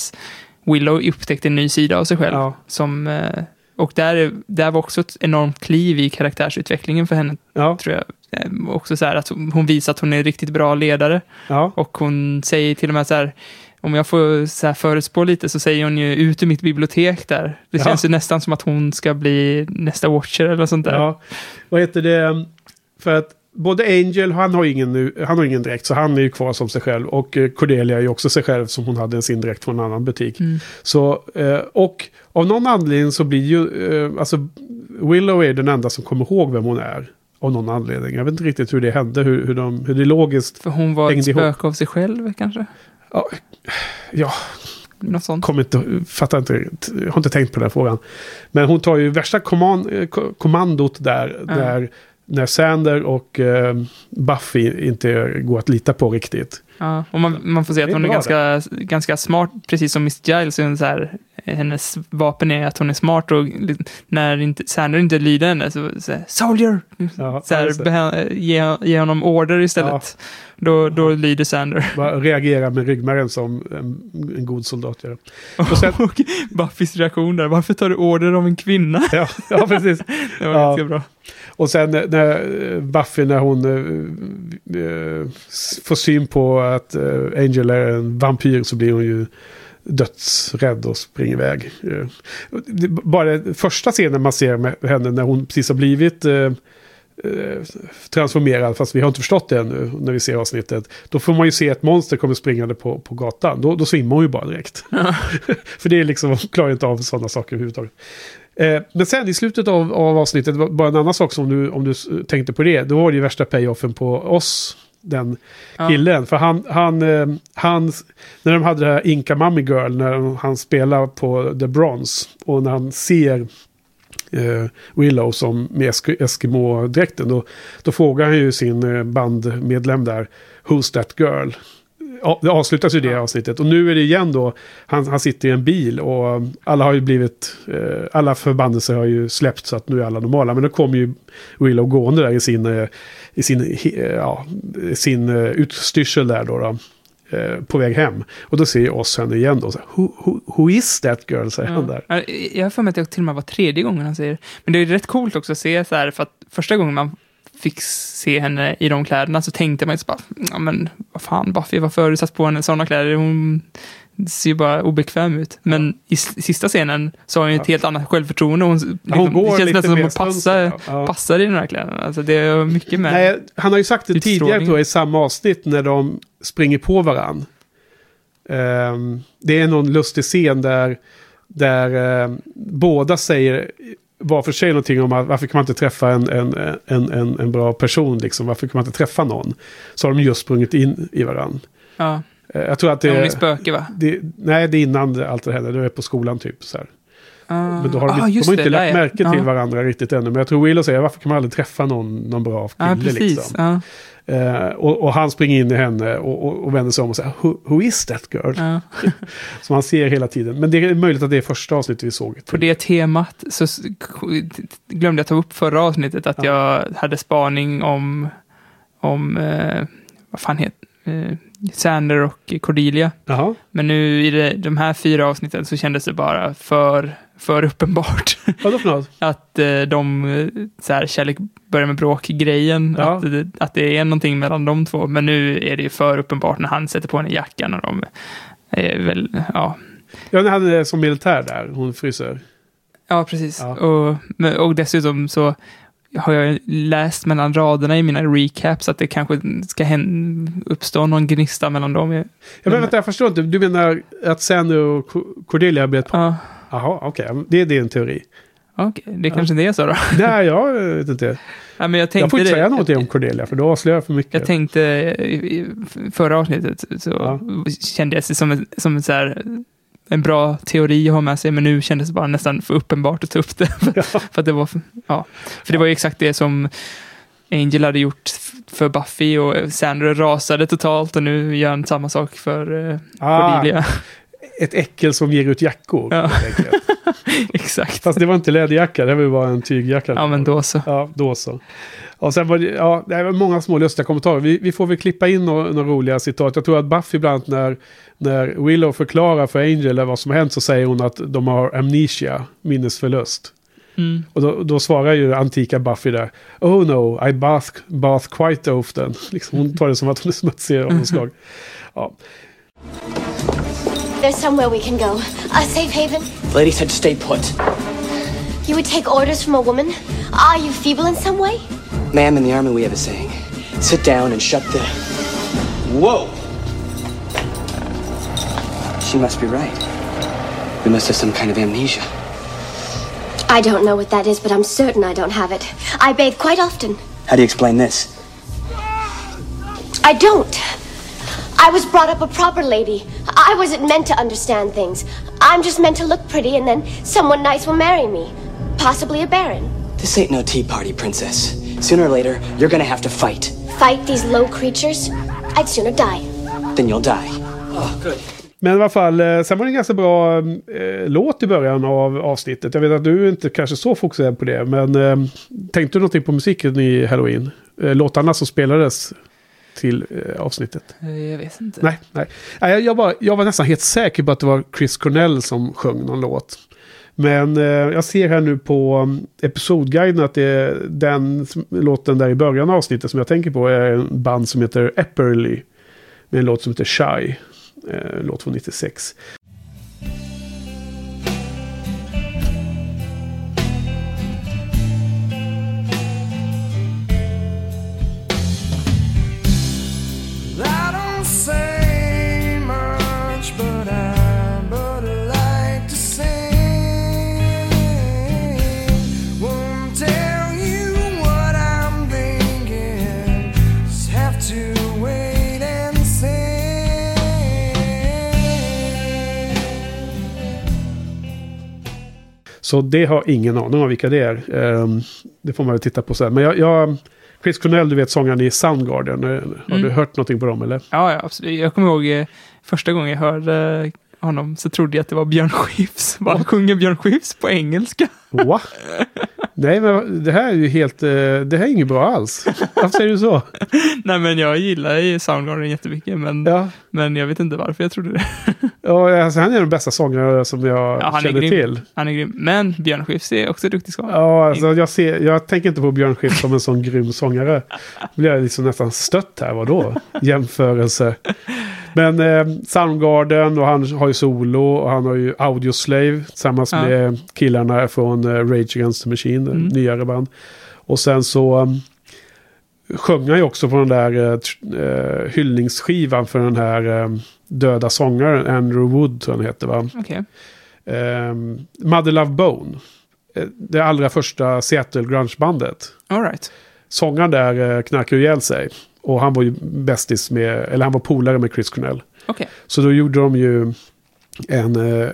Willow upptäckte en ny sida av sig själv. Ja, Som, eh, och där, är- där var också ett enormt kliv i karaktärsutvecklingen för henne, ja, tror jag. Eh, Också så här att hon visar att hon är en riktigt bra ledare. ja. Och hon säger till och med så här, om jag får så här förutspå lite så säger hon ju ut ur mitt bibliotek där. Det känns ju nästan som att hon ska bli nästa Watcher eller sånt där. Ja, vad heter det? För att både Angel, han har, ingen, nu- han har ingen dräkt, så han är ju kvar som sig själv. Och eh, Cordelia är ju också sig själv, som hon hade sin dräkt från en annan butik. Mm. Så, eh, och av någon anledning så blir ju, eh, alltså Willow är den enda som kommer ihåg vem hon är. Av någon anledning. Jag vet inte riktigt hur det hände, hur, hur, de, hur det logiskt. För hon var ett spöke av sig själv kanske? Ja, ja, Något sånt. kommer inte, fattar inte, har inte tänkt på den frågan. Men hon tar ju värsta kommand, ko- kommandot där, Ja. när, när Sander och eh, Buffy inte går att lita på riktigt. Ja, och man, man får se att är hon är ganska, ganska smart, precis som Miss Giles. Så här, hennes vapen är att hon är smart och när inte, Sander inte lyder henne så, så här, Soldier! Ja, Så här, beha- ge, ge honom order istället. Då, då lyder Sander. Bara reagera med ryggmärgen som en, en god soldat gör. Och sen- Och Buffys reaktion där, varför tar du order av en kvinna? Ja, ja precis. Det var Ja. ganska bra. Och sen när- eh, Buffy, när hon s- får syn på att Angel är en vampyr så blir hon ju dödsrädd och springer iväg. Bara den första scenen man ser med henne när hon precis har blivit eh, transformerad, fast vi har inte förstått det ännu när vi ser avsnittet. Då får man ju se ett monster kommer springande på, på gatan. Då, då svimmar hon ju bara direkt. För det är liksom, hon klarar inte av sådana saker överhuvudtaget. Eh, men sen i slutet av, av avsnittet, bara en annan sak som du, om du tänkte på det, då var det ju värsta payoffen på oss, den Ja. killen. För han, han, eh, han, när de hade det här Inka Mummy Girl, när han spelar på The Bronze, och när han ser eh, Willow som med Esk- Eskimo-dräkten, då, då frågar han ju sin eh, bandmedlem där, Who's that girl? Ja, det avslutas ju det avsnittet. Och nu är det igen då, han, han sitter i en bil och alla har ju blivit, eh, alla förbannelser har ju släppt så att nu är alla normala. Men då kommer ju Willow gående där i sin, eh, i sin, ja, sin eh, utstyrsel där då. då eh, på väg hem. Och då ser oss henne igen då. Så who, who, who is that girl? säger han där. Ja, Jag har för mig att det till och med var tredje gången han säger det. Men det är rätt coolt också att se så här, för att första gången man fick se henne i de kläderna så tänkte man ju så bara, ja men vad fan Buffy, varför har du satt på henne sådana kläder? Hon ser ju bara obekväm ut. Men i s- sista scenen så har hon ju ett helt annat självförtroende. Hon, liksom, hon går det känns nästan som mer hon passar, ja. passar i de här kläderna. Alltså det är mycket med. Nej, han har ju sagt det tidigare Utstrålning. tror jag, i samma avsnitt när de springer på varann. Ehm, det är någon lustig scen där, där ehm, båda säger var för sig någonting om att varför kan man inte träffa en, en, en, en, en bra person, liksom? varför kan man inte träffa någon? Så har de just sprungit in i varann. Ja, Eh, jag tror att det, hon är spöke va? det, nej, det är innan allt det här, det är på skolan typ. Så här. Ah, Men då har de, ah, de har det, inte där lagt ja. märke Ja. till varandra riktigt ännu. Men jag tror Willow säger varför kan man aldrig träffa någon, någon bra kille Ja, precis. liksom. Ja, Eh, och, och han springer in i henne och, och, och vänder sig om och säger who, who is that girl? ja. Som han ser hela tiden. Men det är möjligt att det är första avsnittet vi såg. På det temat så glömde jag ta upp förra avsnittet att jag hade spaning om, om eh, vad fan heter eh, Sander och Cordelia. Jaha, Men nu i det, de här fyra avsnitten så kändes det bara för, för uppenbart vadå för något? att eh, de, eh, så här, kärlek börjar med bråk-grejen, Ja. att, det, att det är någonting mellan de två. Men nu är det ju för uppenbart när han sätter på henne jackan och de är väl, ja, Ja, när han är som militär där, hon fryser. Ja, precis. Ja. Och, och dessutom så har jag läst mellan raderna i mina recaps att det kanske ska uppstå någon gnista mellan dem. Ja, men vänta, jag förstår inte. Du menar att Sandy och Co- Cordelia har blivit... Ja, Jaha, okej. Det är din teori. okej. Det kanske inte är så då. Nej, jag vet inte. Ja, men jag, tänkte Jag får inte det. säga någonting om Cordelia, för då avslöjar jag för mycket. Jag tänkte i i förra avsnittet så Ja. kände jag det som, en, som en, så här, en bra teori att ha med sig, men nu kändes det bara nästan för uppenbart att ta upp det. för att det var, ja. för det var ju exakt det som Angel hade gjort för Buffy och Sandra rasade totalt och nu gör han samma sak för uh, Ah, Cordelia. ett äckel som ger ut jackor. Ja. exakt. Fast det var inte läderjacka, det var bara en tygjacka. Ja, men då så. Ja, då så. Och sen var det, ja, det var många små lustiga kommentarer. Vi, vi får väl klippa in några, några roliga citat. Jag tror att Buffy ibland när, när Willow förklarar för Angel vad som har hänt så säger hon att de har amnesia, minnesförlust. Mm. Och då, då svarar ju antika Buffy där. Oh no, I bath, bath quite often. Liksom, hon tar det som att hon är smutsig av något slag. Ja. There's somewhere we can go. A safe haven. The lady said to stay put. You would take orders from a woman? Are you feeble in some way? Ma'am, in the army we have a saying. Sit down and shut the... Whoa! She must be right. We must have some kind of amnesia. I don't know what that is, but I'm certain I don't have it. I bathe quite often. How do you explain this? I don't. I was brought up a proper lady. I wasn't meant to understand things. I'm just meant to look pretty, and then someone nice will marry me. Possibly a baron. This ain't no tea party, princess. Sooner or later, you're gonna have to fight. Fight these low creatures? I'd sooner die. Then you'll die. Oh, good. Men i alla fall, eh, sen var det en ganska bra eh, låt i början av avsnittet. Jag vet att du inte kanske så fokuserad på det, men eh, tänkte du någonting på musiken i Halloween? Eh, låtarna som spelades till eh, avsnittet? Eh, Jag vet inte. Nej, nej. nej jag, jag, var, jag var nästan helt säker på att det var Chris Cornell som sjöng någon låt. Men eh, jag ser här nu på um, episodguiden att det är den låten där i början av avsnittet som jag tänker på är en band som heter Epperly. Med en låt som heter Shy. Eh, låt från 96. Så det har ingen aning om vilka det är. Ehm, det får man väl titta på sen. Men jag, jag, Chris Cornell, du vet sångaren i Soundgarden. Eh, Har du Mm. hört någonting på dem eller? Ja, ja, absolut. Jag kommer ihåg eh, första gången jag hörde honom så trodde jag att det var Björn Skifs. Bara sjunger Björn Skifs på engelska. Va? Nej, men det här är ju helt... eh, Det här är inget bra alls. Varför säger du så? Nej, men jag gillar ju Soundgarden jättemycket, men, Ja, men jag vet inte varför jag trodde det. ja alltså, han är den bästa sångare som jag Ja, känner till. Han är grym. Men Björn Skifs är också duktig skådespelare. Ja, alltså, jag, ser, jag tänker inte på Björn Skifs som en sån grym sångare. Då blir jag liksom nästan stött här. Vadå? Jämförelse. Men eh, Soundgarden och han har ju solo och han har ju Audioslave tillsammans Ja. med killarna från eh, Rage Against the Machine, Mm. nyare band. Och sen så um, sjöng han ju också på den där eh, hyllningsskivan för den här eh, döda sångaren Andrew Wood, tror han heter va? Okej. Um, Mother Love Bone. Det allra första Seattle grungebandet. All right. Sångaren där eh, knarkade ihjäl sig. Och han var ju bästis med, eller han var polare med Chris Cornell. Okej. Så då gjorde de ju en eh,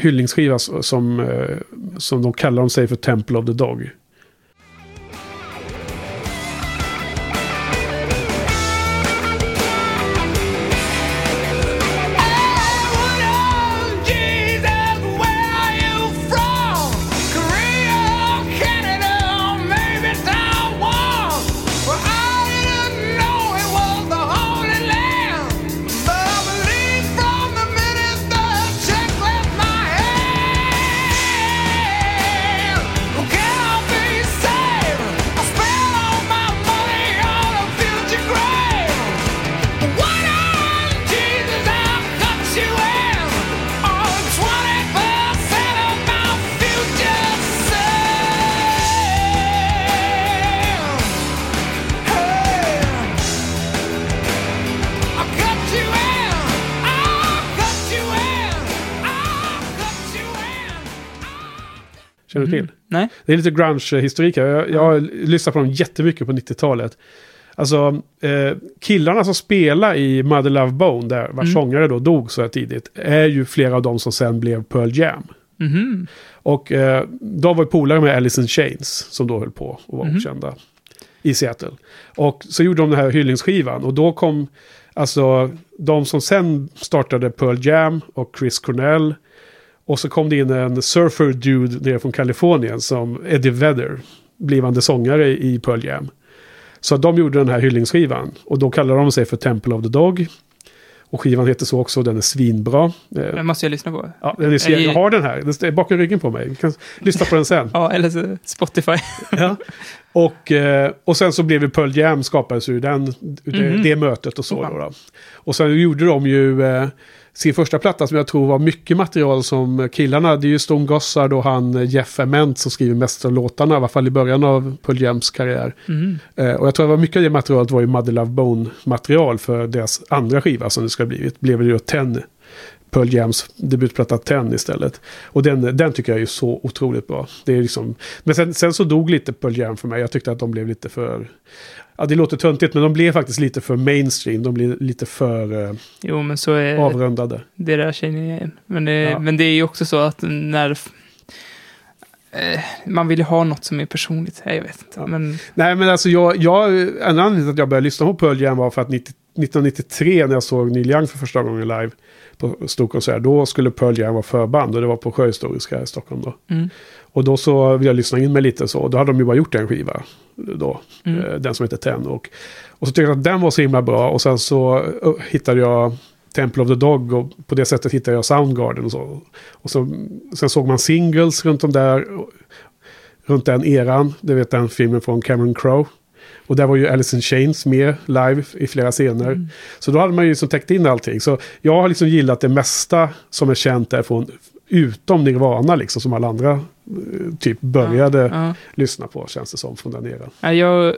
hyllningsskiva som, eh, som de kallar sig för Temple of the Dog. Det är lite grunge-historik här. Jag, jag har lyssnat på dem jättemycket på 90-talet. Alltså, eh, killarna som spelar i Mother Love Bone, där vars sångare då dog så här tidigt, är ju flera av dem som sen blev Pearl Jam. Mhm. Och eh, de var ju polare med Alice in Chains, som då höll på och var okända i Seattle. Och så gjorde de den här hyllningsskivan och då kom alltså de som sen startade Pearl Jam och Chris Cornell. Och så kom det in en surfer dude nere från Kalifornien som Eddie Vedder, blivande sångare i Pearl Jam. Så de gjorde den här hyllningsskivan och då kallade de sig för Temple of the Dog. Och skivan heter så också, den är svinbra. Eh, Den måste jag lyssna på. Ja, den är, jag har den här, den är bakom ryggen på mig. Vi kan lyssna på den sen. Ja, eller Spotify. Ja. Och, eh, och sen så blev ju Pearl Jam skapades ur den, ur det, Mhm. det mötet och så. Då, då. Och sen gjorde de ju eh, sin första platta som jag tror var mycket material som killarna, det är ju Stone Gossard och han eh, Jeff Ament som skriver mest av låtarna, i alla fall i början av Pearl Jams karriär. Mm. Eh, och jag tror att mycket av det materialet var ju Mother Love Bone-material för deras andra skiva som det ska ha blivit. Blev ju Ten, Pearl Jams debutplatta Ten istället. Och den, den tycker jag är så otroligt bra. Det är liksom, men sen, sen så dog lite Pearl Jam för mig. Jag tyckte att de blev lite för... Ja, det låter töntigt, men de blev faktiskt lite för mainstream. De blev lite för eh, Jo, men så är avrundade. det där känner jag igen. Men det, Ja. men det är ju också så att när... Eh, man vill ju ha något som är personligt. Jag vet inte. Ja. Men Nej, men alltså jag, jag, en anledning till att jag började lyssna på Pearl Jam var för att 90, 1993 när jag såg Neil Young för första gången live på stor konsert, då skulle Pearl Jam vara förband och det var på Sjöhistoriska i Stockholm då. Mm. Och då så ville jag lyssna in mig lite så, då hade de ju bara gjort en skiva då, Mm. eh, den som heter Ten. Och, och så tyckte jag att den var så himla bra och sen så eh, hittade jag Temple of the Dog och på det sättet hittade jag Soundgarden och så. Och så, sen såg man singles runt om där, runt den eran, det vet den filmen från Cameron Crowe. Och där var ju Alice in Chains med live i flera scener. Så då hade man ju liksom täckt in allting. Så jag har liksom gillat det mesta som är känt därifrån. Utom Nirvana liksom, som alla andra typ började ja. lyssna på, känns det som, från den eran. Ja, Jag,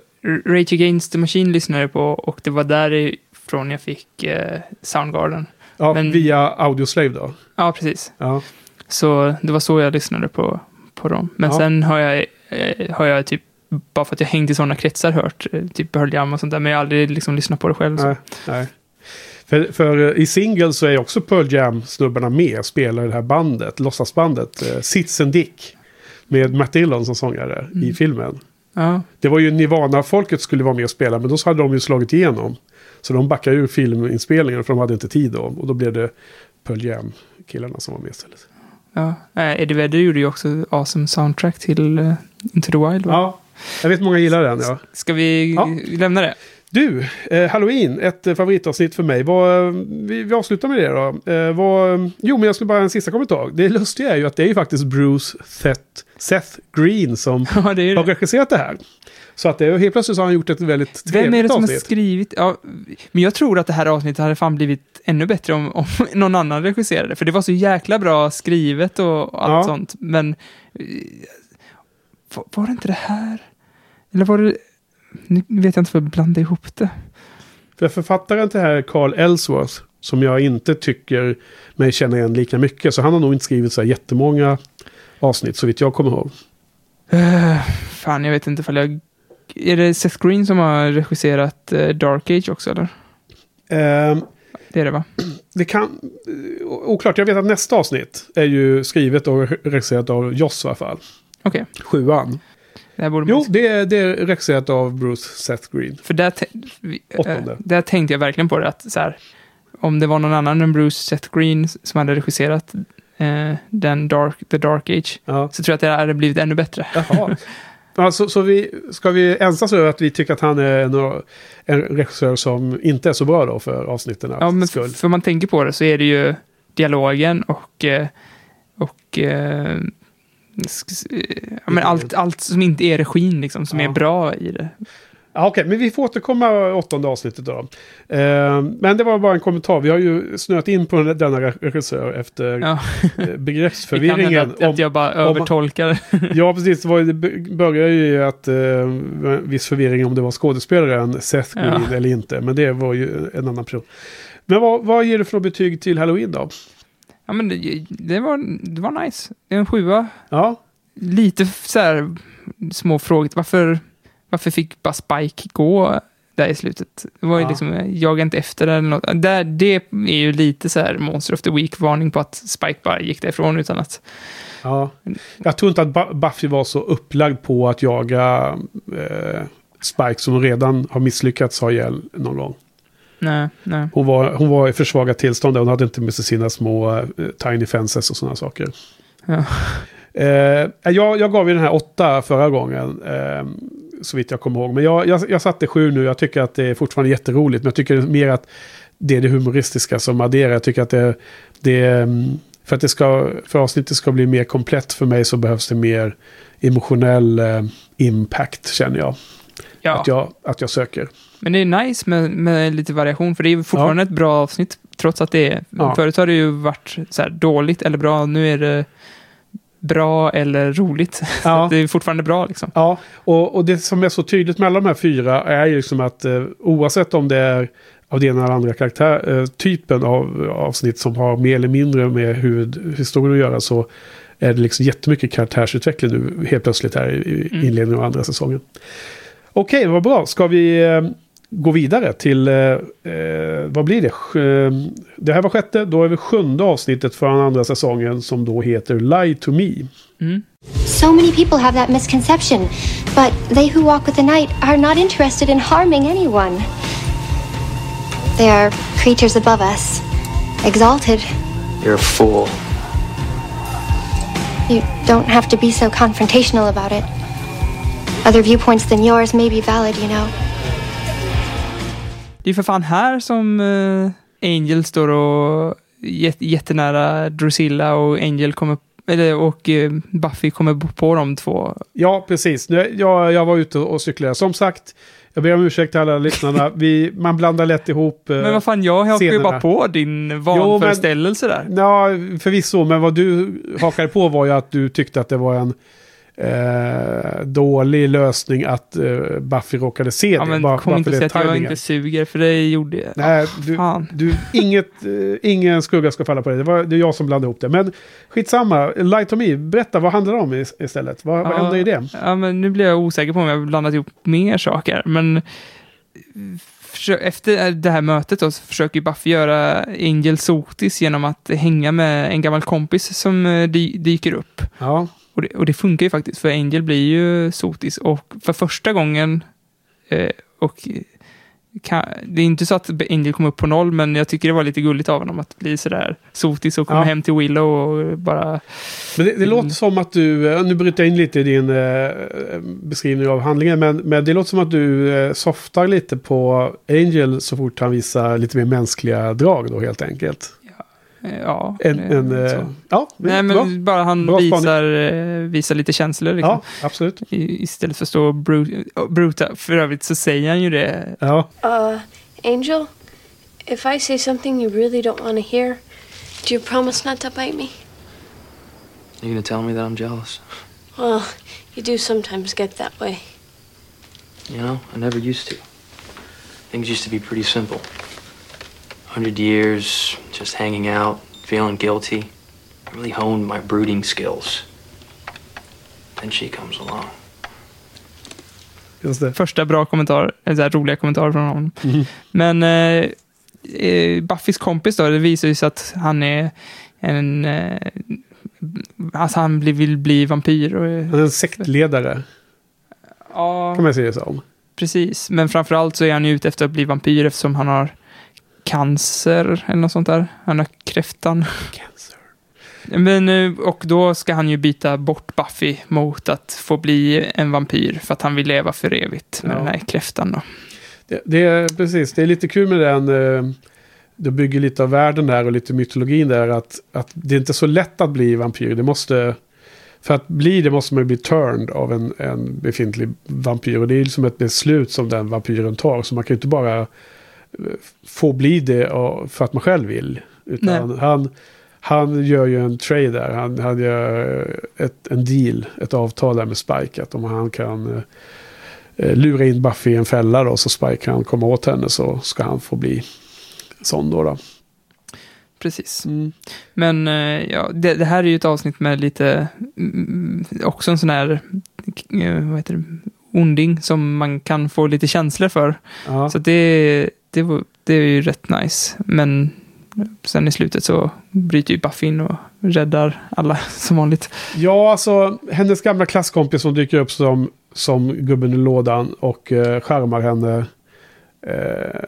Rage Against the Machine lyssnade på och det var därifrån jag fick eh, Soundgarden. Ja, Men- via Audioslave då. Ja, precis. Ja. Så det var så jag lyssnade på, på dem. Men Ja. sen har jag, eh, har jag typ, bara för att jag hängt i sådana kretsar, hört eh, typ Pearl Jam och sånt där, men jag har aldrig liksom lyssnat på det själv. Nej, nej. För, för eh, i singles så är också Pearl Jam-snubbarna med, spelar i det här bandet, låtsasbandet, eh, Sits and Dick. Med Matt Dillon som sångare i Mm. filmen. Ja. Det var ju Nirvana-folket skulle vara med och spela, men då hade de ju slagit igenom. Så de backade ur filminspelningen för de hade inte tid då. Och då blev det Pearl Jam-killarna som var med istället. Ja. Eh, Eddie Vedder gjorde ju också awesome soundtrack till uh, Into the Wild. va? Ja, jag vet många gillar den. Ja. Ska vi Ja. lämna det? Du, eh, Halloween, ett eh, favoritavsnitt för mig. Vad, eh, vi, vi avslutar med det då. Eh, vad, jo, men jag skulle bara en sista kommentar. Det lustiga är ju att det är ju faktiskt Bruce Seth, Seth Green som Ja, har det. regisserat det här. Så att det, helt plötsligt så har han gjort ett väldigt trevligt Vem är det som har avsnitt. skrivit? Ja, men jag tror att det här avsnittet hade fan blivit ännu bättre om, om någon annan regisserade. För det var så jäkla bra skrivet och allt Ja. sånt. Men eh, var, var det inte det här? Eller var det... Nu vet jag inte för att blanda ihop det. För författaren till det här, Carl Ellsworth, som jag inte tycker mig känna igen lika mycket. Så han har nog inte skrivit så här jättemånga avsnitt, så vitt jag kommer ihåg. Uh, fan, jag vet inte ifall jag... Är det Seth Green som har regisserat eh, Dark Age också, eller? Ehm, Det är det va? Det kan... eh, Oklart, jag vet att nästa avsnitt är ju skrivet och regisserat av Joss i alla fall. Okej, Sjuan. Det borde Jo, det är, det är regisserat av Bruce Seth Green. För där, Åttonde. där tänkte jag verkligen på det att så här, om det var någon annan än Bruce Seth Green som hade regisserat eh, den Dark, The Dark Age Ja. så tror jag att det hade blivit ännu bättre. Jaha. Alltså, så vi, ska vi ensas över att vi tycker att han är en, en regissör som inte är så bra då för avsnitten? Ja, men skull? för man tänker på det så är det ju dialogen och, eh, och s- eh, ja, men allt, allt som inte är regin liksom, som Ja. är bra i det. Ja, Okej, men vi får återkomma åttonde avsnittet då. Eh, men det var bara en kommentar. Vi har ju snöat in på denna regissör efter Ja. eh, begreppsförvirringen. att, att jag bara övertolkar. Ja, precis. Det var det började ju att eh, viss förvirring om det var skådespelaren Seth Green Ja. eller inte. Men det var ju en annan person. Men vad, vad ger du för betyg till Halloween då? Ja, men det, det, var, det var nice. Det är en sjua. Ja, Lite så här små frågor. Varför, varför fick bara Spike gå där i slutet? Det var ju Ja. liksom, jag inte efter eller något. Där, det är ju lite så här Monster of the Week-varning på att Spike bara gick därifrån utan att ja. Jag tror inte att Bu- Buffy var så upplagd på att jaga eh, Spike som redan har misslyckats ha ihjäl någon gång. Nej, nej. Hon var, hon var i försvagat tillstånd. Hon hade inte med sig sina små eh, tiny fences och sådana saker. Ja. Eh, jag, jag gav ju den här åtta förra gången. Eh, så vitt jag kommer ihåg. Men jag, jag, jag satte sju nu. Jag tycker att det är fortfarande jätteroligt. Men jag tycker mer att det är det humoristiska som adderar. Jag tycker att det, det mm, för att det ska, för avsnittet ska bli mer komplett för mig så behövs det mer emotionell eh, impact känner jag. Ja. Att jag. Att jag söker. Men det är nice med, med lite variation, för det är fortfarande ett bra avsnitt, trots att det är... Ja. Förut har det ju varit så här dåligt eller bra, nu är det bra eller roligt. Ja. det är fortfarande bra liksom. Ja, och, och det som är så tydligt med alla de här fyra är ju liksom att eh, oavsett om det är av den ena eller andra karaktär, eh, typen av avsnitt som har mer eller mindre med huvudhistorien att göra så är det liksom jättemycket karaktärsutveckling nu helt plötsligt här i, i Mm. inledningen av andra säsongen. Okej, vad bra. Ska vi eh, gå vidare till, eh, eh, vad blir det? Eh, Det här var sjätte, då är vi sjunde avsnittet för den andra säsongen som då heter Lie to Me. Mm. So many people have that misconception, but they who walk with the night are not interested in harming anyone. They are creatures above us, exalted. You're a fool. You don't have to be so confrontational about it. Other viewpoints than yours may be valid, you know. Det är för fan här som eh, Angel står och jät- jättenära Drusilla och Angel kommer, eller, och eh, Buffy kommer på de två. Ja, precis. Jag, jag var ute och cyklade. Som sagt, jag ber om ursäkt till alla lyssnarna. Vi, man blandar lätt ihop... eh, Men vad fan, jag hakar ju bara på din vanföreställelse där. Ja, förvisso. Men vad du hakade på var ju att du tyckte att det var en eh, dålig lösning att eh, Buffy råkade se Ja, det. men bara, kom inte säga att jag inte suger, för det gjorde jag. Nej, du, Fan. du, inget, eh, ingen skugga ska falla på dig. Det var det är jag som blandade ihop det. Men skitsamma, Light to Me, berätta vad handlar det om is- istället? Vad, vad Ja, händer i det? Ja, men nu blir jag osäker på om jag har blandat ihop mer saker. Men efter det här mötet då, så försöker Buffy göra Angel sotis genom att hänga med en gammal kompis som eh, dy- dyker upp. Ja, Och det, och det funkar ju faktiskt, för Angel blir ju sotis. Och för första gången, eh, och eh, kan, det är inte så att Angel kom upp på noll, men jag tycker det var lite gulligt av honom att bli sådär sotis och komma Ja. hem till Willow och bara... men det, det låter som att du, eh, nu bryter jag in lite i din eh, beskrivning av handlingen, men, men det låter som att du eh, softar lite på Angel så fort han visar lite mer mänskliga drag då helt enkelt. Eh, Ja, En, det- en, eh, ja, Nej, bra. men bara han Bra visar, eh, visar lite känslor liksom. Ja, absolut. I, istället för att stå och bru- och bruta. För övrigt så säger han ju det. Ja, Uh, Angel, if I say something you really don't want to hear, do you promise not to bite me? You gonna tell me that I'm jealous? Well, you do sometimes get that way. You know, I never used to. Things used to be pretty simple. Hundred years, just hanging out, feeling guilty. I really honed my brooding skills. Then she comes along. just det. Första bra kommentar, eller så här roliga kommentar från honom. Mhm. Men eh, eh, Buffys kompis då, det visar ju sig att han är en... Eh, alltså han blir, vill bli vampyr. Och, Han är en sektledare, ja, kan man säga som. precis. Men framförallt så är han ju ute efter att bli vampyr eftersom han har cancer eller något sånt där. Han har kräftan. Men, eh, och då ska han ju byta bort Buffy mot att få bli en vampyr för att han vill leva för evigt med Ja. den här kräftan då. Det, det är precis, det är lite kul med den. Eh, det bygger lite av världen där och lite mytologin där. Att, att det är inte så lätt att bli vampyr. Det måste, för att bli det måste man ju bli turned av en, en befintlig vampyr. Och det är liksom ett beslut som den vampyren tar. Så man kan ju inte bara få bli det för att man själv vill. Utan han, han gör ju en trade där. Han, han gör ett, en deal, ett avtal där med Spike. Att om han kan eh, eh, lura in Buffy i en fälla då, så Spike kan komma åt henne så ska han få bli sån då. då. Precis. Men eh, ja, det, det här är ju ett avsnitt med lite, mm, också en sån här, eh, vad heter det, onding som man kan få lite känslor för. Ja. Så det, det, var, det är ju rätt nice. Men sen i slutet så bryter ju Buffy in och räddar alla som vanligt. ja, alltså hennes gamla klasskompis som dyker upp som, som gubben i lådan och eh, charmar henne. Eh,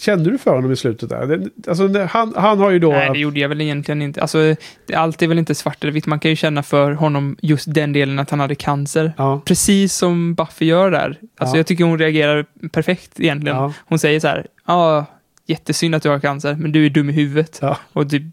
kände du för honom i slutet där? Det, alltså, det, han, han har ju då... Nej, det gjorde jag väl egentligen inte. Alltså, allt är väl inte svart eller vitt. Man kan ju känna för honom just den delen att han hade cancer. ja, Precis som Buffy gör där. Alltså Ja. jag tycker hon reagerar perfekt egentligen. ja, Hon säger så här, ja, jättesynd att du har cancer, men du är dum i huvudet ja. och du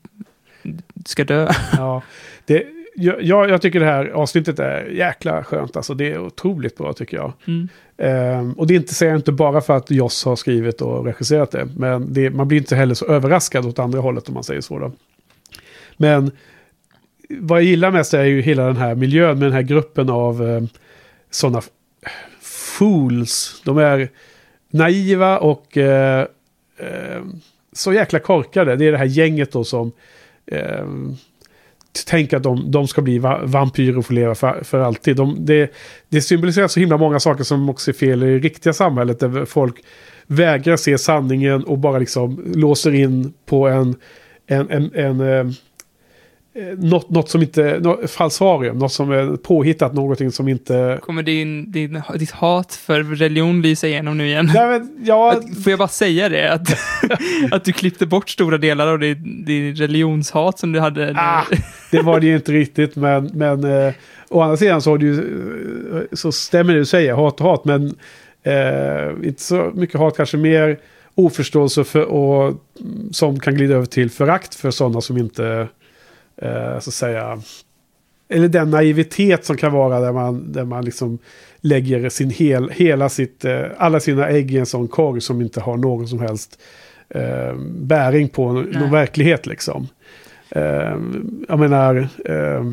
ska dö. Ja, det, jag, jag tycker det här avsnittet är jäkla skönt. Alltså, det är otroligt bra tycker jag. Mm. Ehm, och det är inte, säger jag inte bara för att Joss har skrivit och regisserat det. Men det, man blir inte heller så överraskad åt andra hållet om man säger så. Då. Men vad jag gillar mest är ju hela den här miljön med den här gruppen av eh, sådana fools. De är naiva och eh, eh, så jäkla korkade. Det är det här gänget då som eh, tänker att de, de ska bli va vampyrer och få leva för, för alltid. De, det, det symboliserar så himla många saker som också är fel i det riktiga samhället. Där folk vägrar se sanningen och bara liksom låser in på en, en, en, en eh, något, något som inte, falsarium, något som är påhittat, någonting som inte... Kommer din, din, ditt hat för religion lysa igenom nu igen? Nej, men, ja, Att- Får jag bara säga det? Att, att du klippte bort stora delar av din, din religionshat som du hade. Ah, det var det ju inte riktigt, men, men eh, å andra sidan så, har du, eh, så stämmer det du säger, hat och hat, men eh, inte så mycket hat, kanske mer oförståelse för, och, som kan glida över till förakt för sådana som inte, eh, så att säga, eller den naivitet som kan vara där man, där man liksom lägger sin hel, hela sitt, eh, alla sina ägg i en sån korg som inte har någon som helst eh, bäring på någon Nej. verklighet liksom. Eh, jag menar, eh,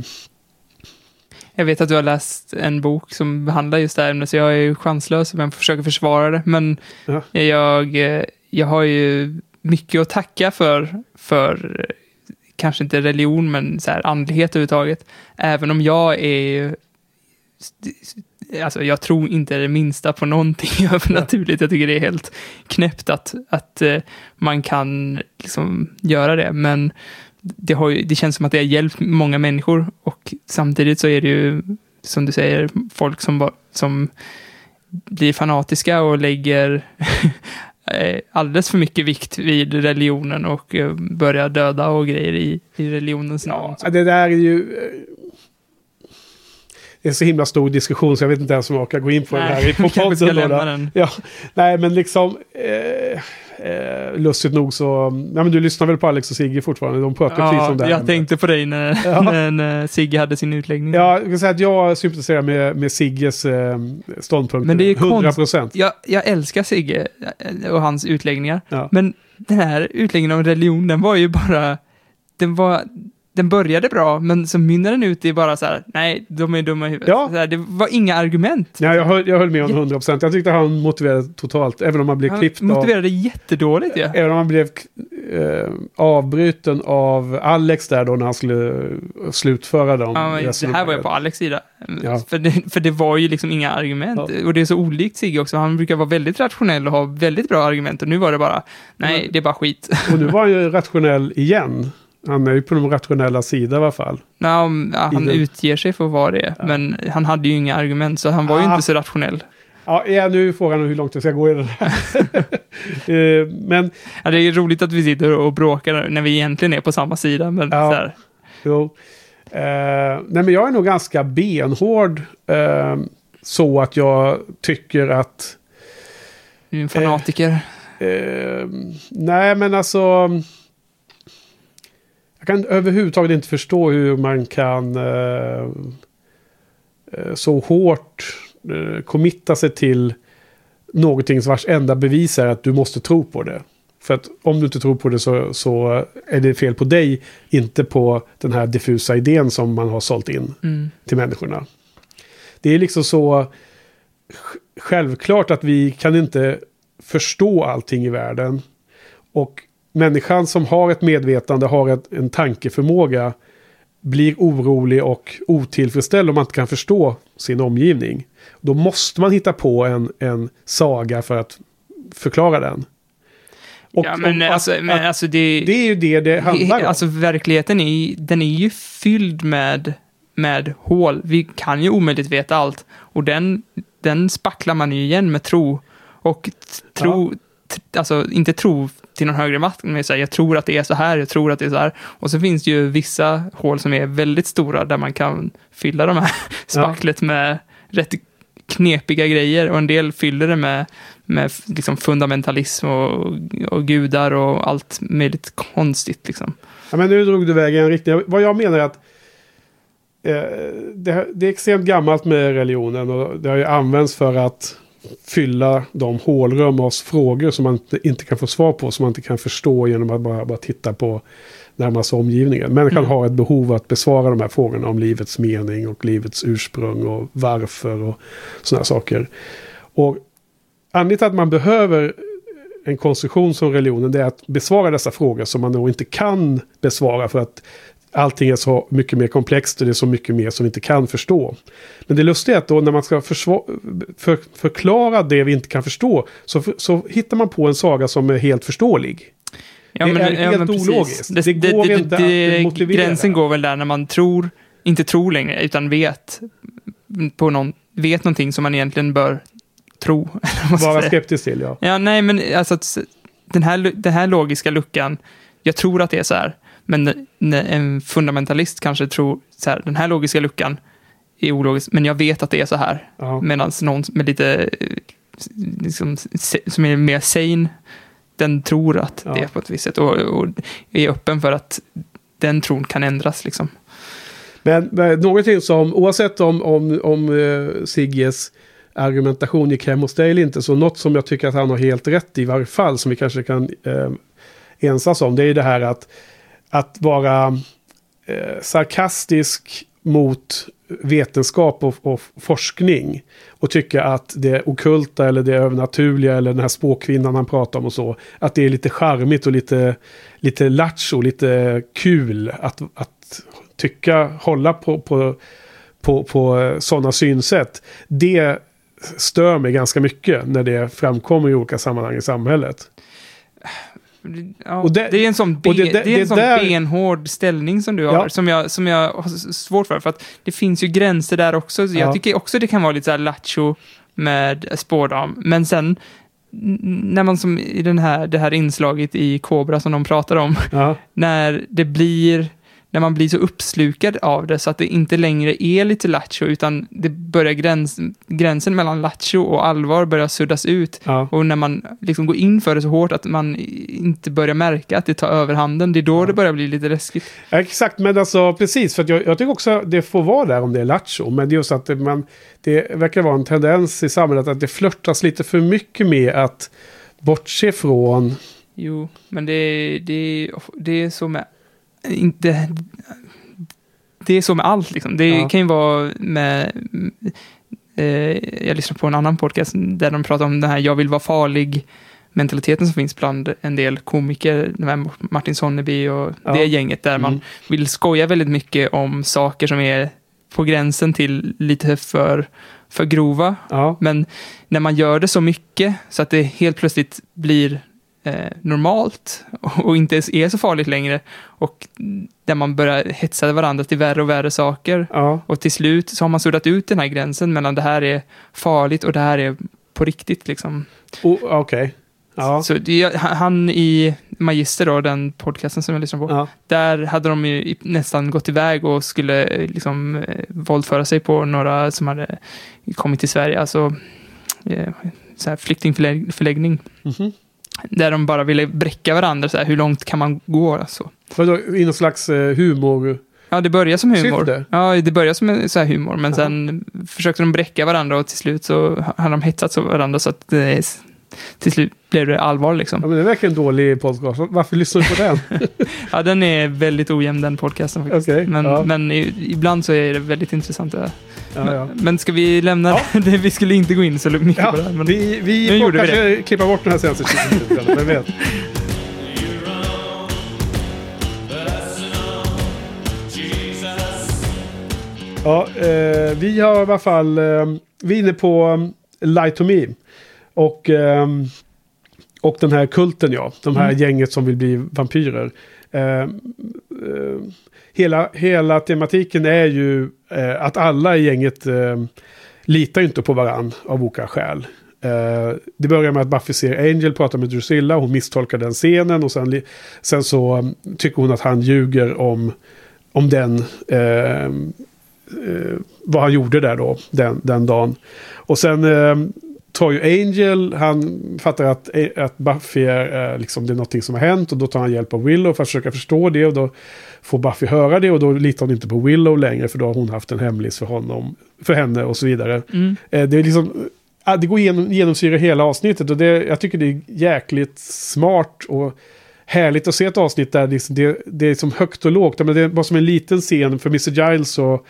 Jag vet att du har läst en bok som behandlar just det här ämnet, så jag är ju chanslös om jag försöker försvara det. Men Ja. jag, jag har ju mycket att tacka för, för kanske inte religion, men så här andlighet överhuvudtaget. Även om jag är Alltså jag tror inte det minsta på någonting övernaturligt. Jag tycker det är helt knäppt att, att eh, man kan liksom göra det. Men det, har det känns som att det har hjälpt många människor och samtidigt så är det ju, som du säger, folk som, som blir fanatiska och lägger alldeles för mycket vikt vid religionen och eh, börjar döda och grejer i, i religionens namn. ja, det där är ju... eh, Det är en så himla stor diskussion så jag vet inte ens om jag orkar gå in på den här vi kanske ska lämna den. Ja, nej men liksom... Eh, eh, lustigt nog så... Nej men du lyssnar väl på Alex och Sigge fortfarande? De pratar precis Ja, om det här. jag tänkte på dig när, Ja. när, när Sigge hade sin utläggning. Ja, jag kan säga att jag sympatiserar med, med Sigges eh, ståndpunkt. Men det är 100 konst- procent. Jag, jag älskar Sigge eh, och hans utläggningar. Ja. Men den här utläggningen om religion, den var ju bara... Den var... Den började bra, men så mynnade den ut i bara så här, nej, de är dumma i huvudet. Ja. Här, det var inga argument. Ja, jag, höll, jag höll med om 100 procent. Jag tyckte han motiverade totalt, även om han blev Han klippt av... motiverade jättedåligt ju. Ja. Även om han blev eh, avbruten av Alex där då när han skulle slutföra dem. Ja, det här var jag på Alex sida. Ja. För, det, för det var ju liksom inga argument. Ja. Och det är så olikt Sigge också. Han brukar vara väldigt rationell och ha väldigt bra argument. Och nu var det bara, nej, Men- det är bara skit. Och nu var han ju rationell igen. Han är ju på de rationella sida i alla fall. Ja, ja, han den- utger sig för att vara det. Men han hade ju inga argument, så han var ju Ah. inte så rationell. Ja, ja, nu är frågan hur långt jag ska gå i den här. Eh, Men Ja, det är roligt att vi sitter och bråkar när vi egentligen är på samma sida. Men Ja. så här, Jo. Eh, nej, men jag är nog ganska benhård. Eh, så att jag tycker att... du är en fanatiker. Nej, men alltså... Kan överhuvudtaget inte förstå hur man kan eh, eh, så hårt eh, committa sig till någonting vars enda bevis är att du måste tro på det. För att om du inte tror på det så, så är det fel på dig, inte på den här diffusa idén som man har sålt in Mm. till människorna. Det är liksom så sj- självklart att vi kan inte förstå allting i världen. Och människan som har ett medvetande, har ett, en tankeförmåga, blir orolig och otillfredsställd om man inte kan förstå sin omgivning. Då måste man hitta på en, en saga för att förklara den. Och- ja, men, och att- alltså, men alltså det... det är ju det det handlar om. Alltså verkligheten är, den är ju fylld med, med hål. Vi kan ju omöjligt veta allt. Och den, den spacklar man ju igen med tro. Och tro, t- alltså inte tro till någon högre makt, men säga jag tror att det är så här, jag tror att det är så här. Och så finns det ju vissa hål som är väldigt stora där man kan fylla de här spacklet med rätt knepiga grejer och en del fyller det med, med liksom fundamentalism och, och gudar och allt möjligt konstigt liksom. Ja, men nu drog du iväg i en riktning. Vad jag menar är att eh, det, det är extremt gammalt med religionen och det har ju använts för att fylla de hålrum av frågor som man inte, inte kan få svar på, som man inte kan förstå genom att bara, bara titta på närmast omgivningen. Människan Mm. har ett behov att besvara de här frågorna om livets mening och livets ursprung och varför och sådana saker. Och anledningen till att man behöver en konstruktion som religionen det är att besvara dessa frågor som man då inte kan besvara för att allting är så mycket mer komplext och det är så mycket mer som vi inte kan förstå. Men det lustiga är att då när man ska för, förklara det vi inte kan förstå så, så hittar man på en saga som är helt förståelig. Ja, Det men, är ja, helt men ologiskt. Det, Det det, går inte att det, motivera. Gränsen går väl där när man tror, inte tror längre, utan vet på någon, vet någonting som man egentligen bör tro. Vara skeptisk till, ja. Ja, nej, men alltså den här, den här logiska luckan, jag tror att det är så här, men en fundamentalist kanske tror så här, den här logiska luckan är ologisk, men jag vet att det är så här. ja. Medan någon med lite, eh, liksom, som är mer sane, den tror att Ja. det är på ett visst sätt och, och är öppen för att den tron kan ändras liksom. Men, men någonting som, oavsett om, om, om uh, Sigges argumentation gick hem hos dig eller inte, så något som jag tycker att han har helt rätt i varje fall, som vi kanske kan uh, ensas om, det är det här att, att vara eh, sarkastisk mot vetenskap och, och forskning och tycka att det okulta eller det övernaturliga eller den här spåkvinnan han pratar om och så, att det är lite charmigt och lite, lite lattjo, lite kul att, att tycka, hålla på, på, på, på eh, sådana synsätt. Det stör mig ganska mycket när det framkommer i olika sammanhang i samhället. Ja, Och det, det- är en sån, be, och det- det, det- är en sån där- benhård ställning som du har, Ja. som, jag, som jag har svårt för. För att det finns ju gränser där också. Så Ja. Jag tycker också det kan vara lite så här lattjo med spårdam. Men sen, när man som i den här, det här inslaget i Cobra som de pratar om, när det blir när man blir så uppslukad av det så att det inte längre är lite lattjo utan det börjar gräns, gränsen mellan lattjo och allvar börjar suddas ut. ja. Och när man liksom går in för det så hårt att man inte börjar märka att det tar överhanden, det är då det börjar bli lite läskigt. Ja, Exakt, men alltså precis. För jag, jag tycker också att det får vara där om det är lattjo. Men det är just att det, man, det verkar vara en tendens i samhället att det flörtas lite för mycket med att bortse från... Jo, men det, det, det är så med... Inte, det är så med allt liksom. Det Ja. kan ju vara med... Eh, jag lyssnar på en annan podcast där de pratar om det här jag vill vara farlig mentaliteten som finns bland en del komiker, Martin Sonneby och Ja. det gänget där man Mm. vill skoja väldigt mycket om saker som är på gränsen till lite för, för grova. Ja, Men när man gör det så mycket så att det helt plötsligt blir eh, normalt och inte är så farligt längre och där man börjar hetsa varandra till värre och värre saker. ja, Och till slut så har man suddat ut den här gränsen mellan det här är farligt och det här är på riktigt liksom. O- okej. Ja, Så det, han i Magister då, den podcasten som jag lyssnar på, ja, där hade de ju nästan gått iväg och skulle eh, liksom eh, våldföra sig på några som hade kommit till Sverige, alltså eh, så här flyktingförläggning. Mhm. Där de bara ville bräcka varandra, så här, hur långt kan man gå? Alltså. Vadå, i någon slags eh, humor? Ja, det börjar som humor. Syfte? Ja, det börjar som så här humor, men Jaha. sen försökte de bräcka varandra och till slut så hade de hetsat så varandra så att det, till slut blev det allvar liksom. Ja, men det verkar en dålig podcast. Varför lyssnar du på den? Ja, den är väldigt ojämn den podcasten faktiskt. Okej, men ja. men ibland så är det väldigt intressant. Det. Ja, ja. Men, ska vi lämna Ja. det? Vi skulle inte gå in så mycket Ja, på det här. Men, vi vi Nu får gjorde vi kanske klippa bort den här senaste 20 minuterna, vem vet? Ja, eh, vi har i alla fall, eh, vi är inne på um, Lie to Me. Och, ehm, och den här kulten ja, de här Mm. gänget som vill bli vampyrer. Eh, eh, hela, hela tematiken är ju eh, att alla i gänget eh, litar inte på varann av olika skäl. Eh, det börjar med att Buffy ser Angel prata med Drusilla, hon misstolkar den scenen och sen, sen så um, tycker hon att han ljuger om, om den, eh, eh, vad han gjorde där då, den, den dagen. Och sen eh, tar ju Angel, han fattar att, att Buffy är, eh, liksom, det är någonting som har hänt och då tar han hjälp av Willow för att försöka förstå det och då får Buffy höra det och då litar hon inte på Willow längre för då har hon haft en hemlis för honom, för henne och så vidare. mm, Eh, Det är liksom, ja, det går igenom, genomsyra hela avsnittet och det, jag tycker det är jäkligt smart och härligt att se ett avsnitt där liksom det, det är som högt och lågt. Men det är bara som en liten scen för Mr. Giles och,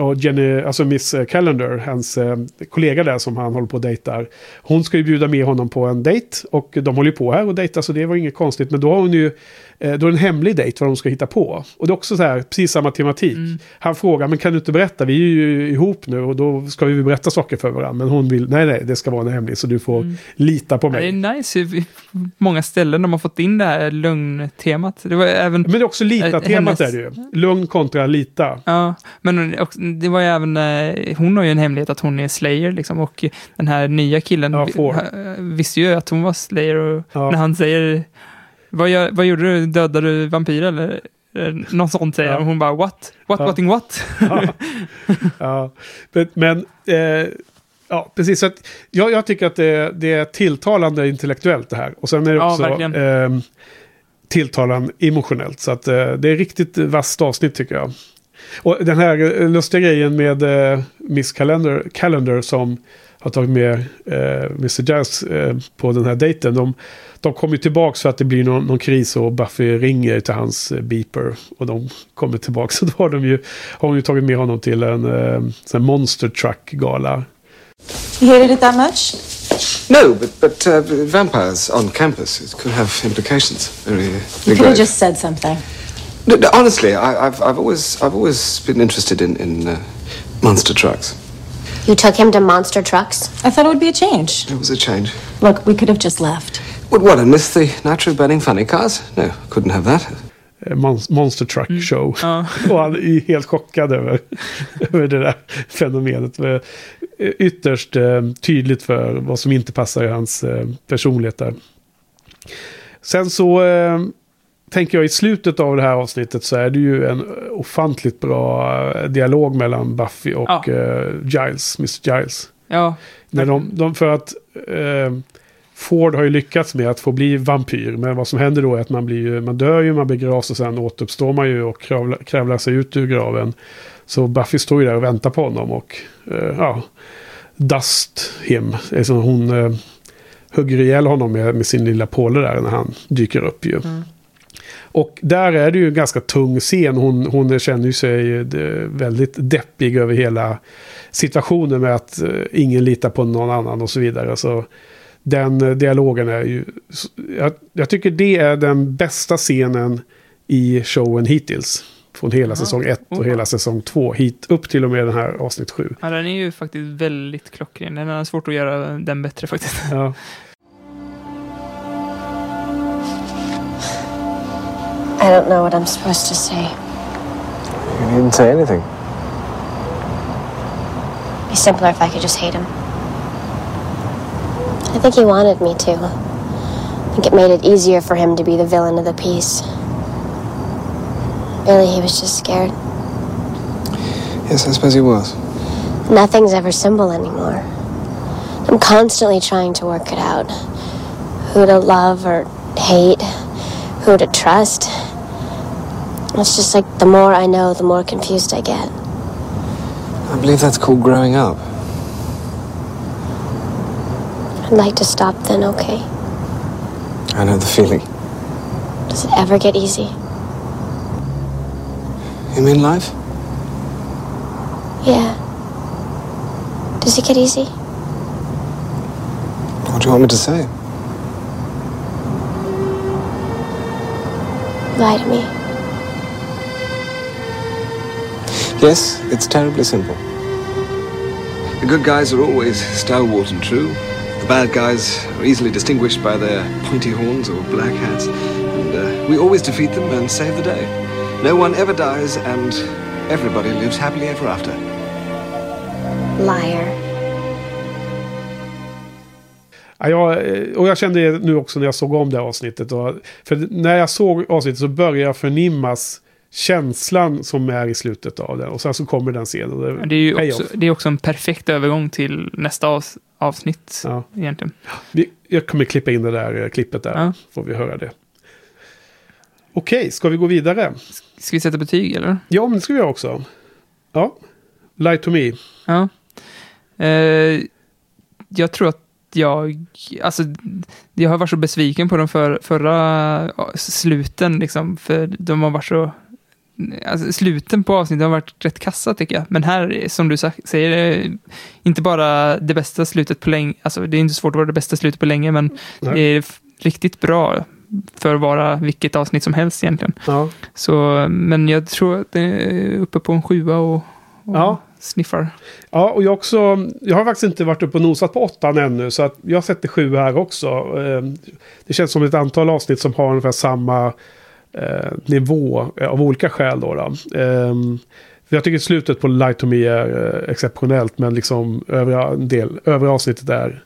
och Jenny, alltså Miss eh, Calendar, hans eh, kollega där som han håller på och dejtar. Hon ska ju bjuda med honom på en dejt och de håller ju på här och dejtar så det var inget konstigt. Men då har hon ju, eh, då är det en hemlig dejt vad de ska hitta på. Och det är också så här, precis samma tematik. Mm. Han frågar, men kan du inte berätta? Vi är ju ihop nu och då ska vi berätta saker för varandra. Men hon vill, nej nej, det ska vara en hemlig så du får Mm. lita på Ja, mig. det är nice hur många ställen de har fått in det här lögntemat. Det var även... Men det är också lita-temat Eh, är det ju. Lugn kontra lita. Ja, men det var ju även, eh, hon har ju en hemlighet att hon är Slayer liksom och den här nya killen Ja, ha- visste ju att hon var Slayer och Ja. när han säger vad, gör, vad gjorde du, dödade du vampyrer eller? Eh, Något sånt säger Ja. och hon bara what? What, Ja. whating what? Ja. ja. Men, men eh, ja, precis. Så att jag, jag tycker att det, det är tilltalande intellektuellt det här. Och sen är det Ja, också eh, tilltalande emotionellt. Så att eh, det är riktigt vasst avsnitt tycker jag. Och den här lustiga grejen med eh, Miss Calendar, Calendar som har tagit med eh, Mr. Jazz eh, på den här dejten. De, de kommer tillbaka för att det blir någon, någon kris och Buffy ringer till hans eh, beeper. Och de kommer tillbaka. Så då har, de ju, har hon ju tagit med honom till en eh, monster truck-gala. You hated it that much? No, but but uh, vampires on campus it could have implications. Very, You very could grave. have just said something. No, no, honestly, I, I've I've always I've always been interested in in uh, monster trucks. You took him to Monster Trucks? I thought it would be a change. It was a change. Look, we could have just left. What? What? And miss the natural burning funny cars? No, couldn't have that. Eh, Mon- monster truck show. Ja. Och han är helt chockad över, över det där fenomenet. Ytterst eh, tydligt för vad som inte passar i hans eh, personlighet där. Sen så tänker jag i slutet av det här avsnittet så är det ju en ofantligt bra eh, dialog mellan Buffy och Ja. eh, Giles, Miss Giles. Ja, När de, de, för att eh, Ford har ju lyckats med att få bli vampyr. Men vad som händer då är att man, blir ju, man dör ju, man begravs och sen återuppstår man ju och kravlar, kravlar sig ut ur graven. Så Buffy står ju där och väntar på honom och eh, ja, dust him. Som hon hugger ihjäl honom med, med sin lilla påle där när han dyker upp ju. Och där är det ju en ganska tung scen. Hon, hon känner sig eh, väldigt deppig över hela situationen med att eh, ingen litar på någon annan och så vidare. Så den eh, dialogen är ju... Jag, jag tycker det är den bästa scenen i showen hittills. Från hela säsong 1 och Oh. hela säsong 2. Hit upp till och med den här avsnitt 7. Ja, den är ju faktiskt väldigt klockren. Den är svårt att göra den bättre faktiskt. Ja. I don't know what I'm supposed to say. You needn't say anything. It'd be simpler if I could just hate him. I think he wanted me to. I think it made it easier for him to be the villain of the piece. Really, he was just scared. Yes, I suppose he was. Nothing's ever simple anymore. I'm constantly trying to work it out. Who to love or hate, who to trust. It's just like the more I know, the more confused I get. I believe that's called growing up. I'd like to stop then, okay? I know the feeling. Does it ever get easy? You mean life? Yeah. Does it get easy? What do you want me to say? Lie to me. Yes, it's terribly simple. The good guys are always stalwart and true. The bad guys are easily distinguished by their pointy horns or black hats. And uh, we always defeat them and save the day. No one ever dies, and everybody lives happily ever after. Liar. Ja, jag, och jag kände det nu också när jag såg om det här avsnittet. Och, för när jag såg avsnittet så började jag förnimmas känslan som är i slutet av det. Och sen så kommer den scenen. Det är ju också, det är också en perfekt övergång till nästa avs, avsnitt Ja. egentligen. Vi, jag kommer klippa in det där eh, klippet där. Ja. Får vi höra det. Okej, ska vi gå vidare? Ska vi sätta betyg eller? Ja, men det ska vi göra också. Ja. Lie to me. Ja. Eh, jag tror att jag, alltså, jag har varit så besviken på de för, förra sluten, liksom, för de har varit så, alltså, sluten på avsnittet har varit rätt kassa tycker jag. Men här, som du säger, är inte bara det bästa slutet på länge, alltså det är inte svårt att vara det bästa slutet på länge, men Nej. det är riktigt bra för att vara vilket avsnitt som helst egentligen. Ja. Så, men jag tror att det är uppe på en sjua och, och Ja. sniffar. Ja, och jag också. Jag har faktiskt inte varit uppe och nosat på åttan ännu. Så att jag sätter sju här också. Eh, Det känns som ett antal avsnitt som har ungefär samma eh, nivå eh, av olika skäl. Då, då. Eh, jag tycker slutet på Light to Me är eh, exceptionellt. Men liksom övriga, en del, övriga avsnittet är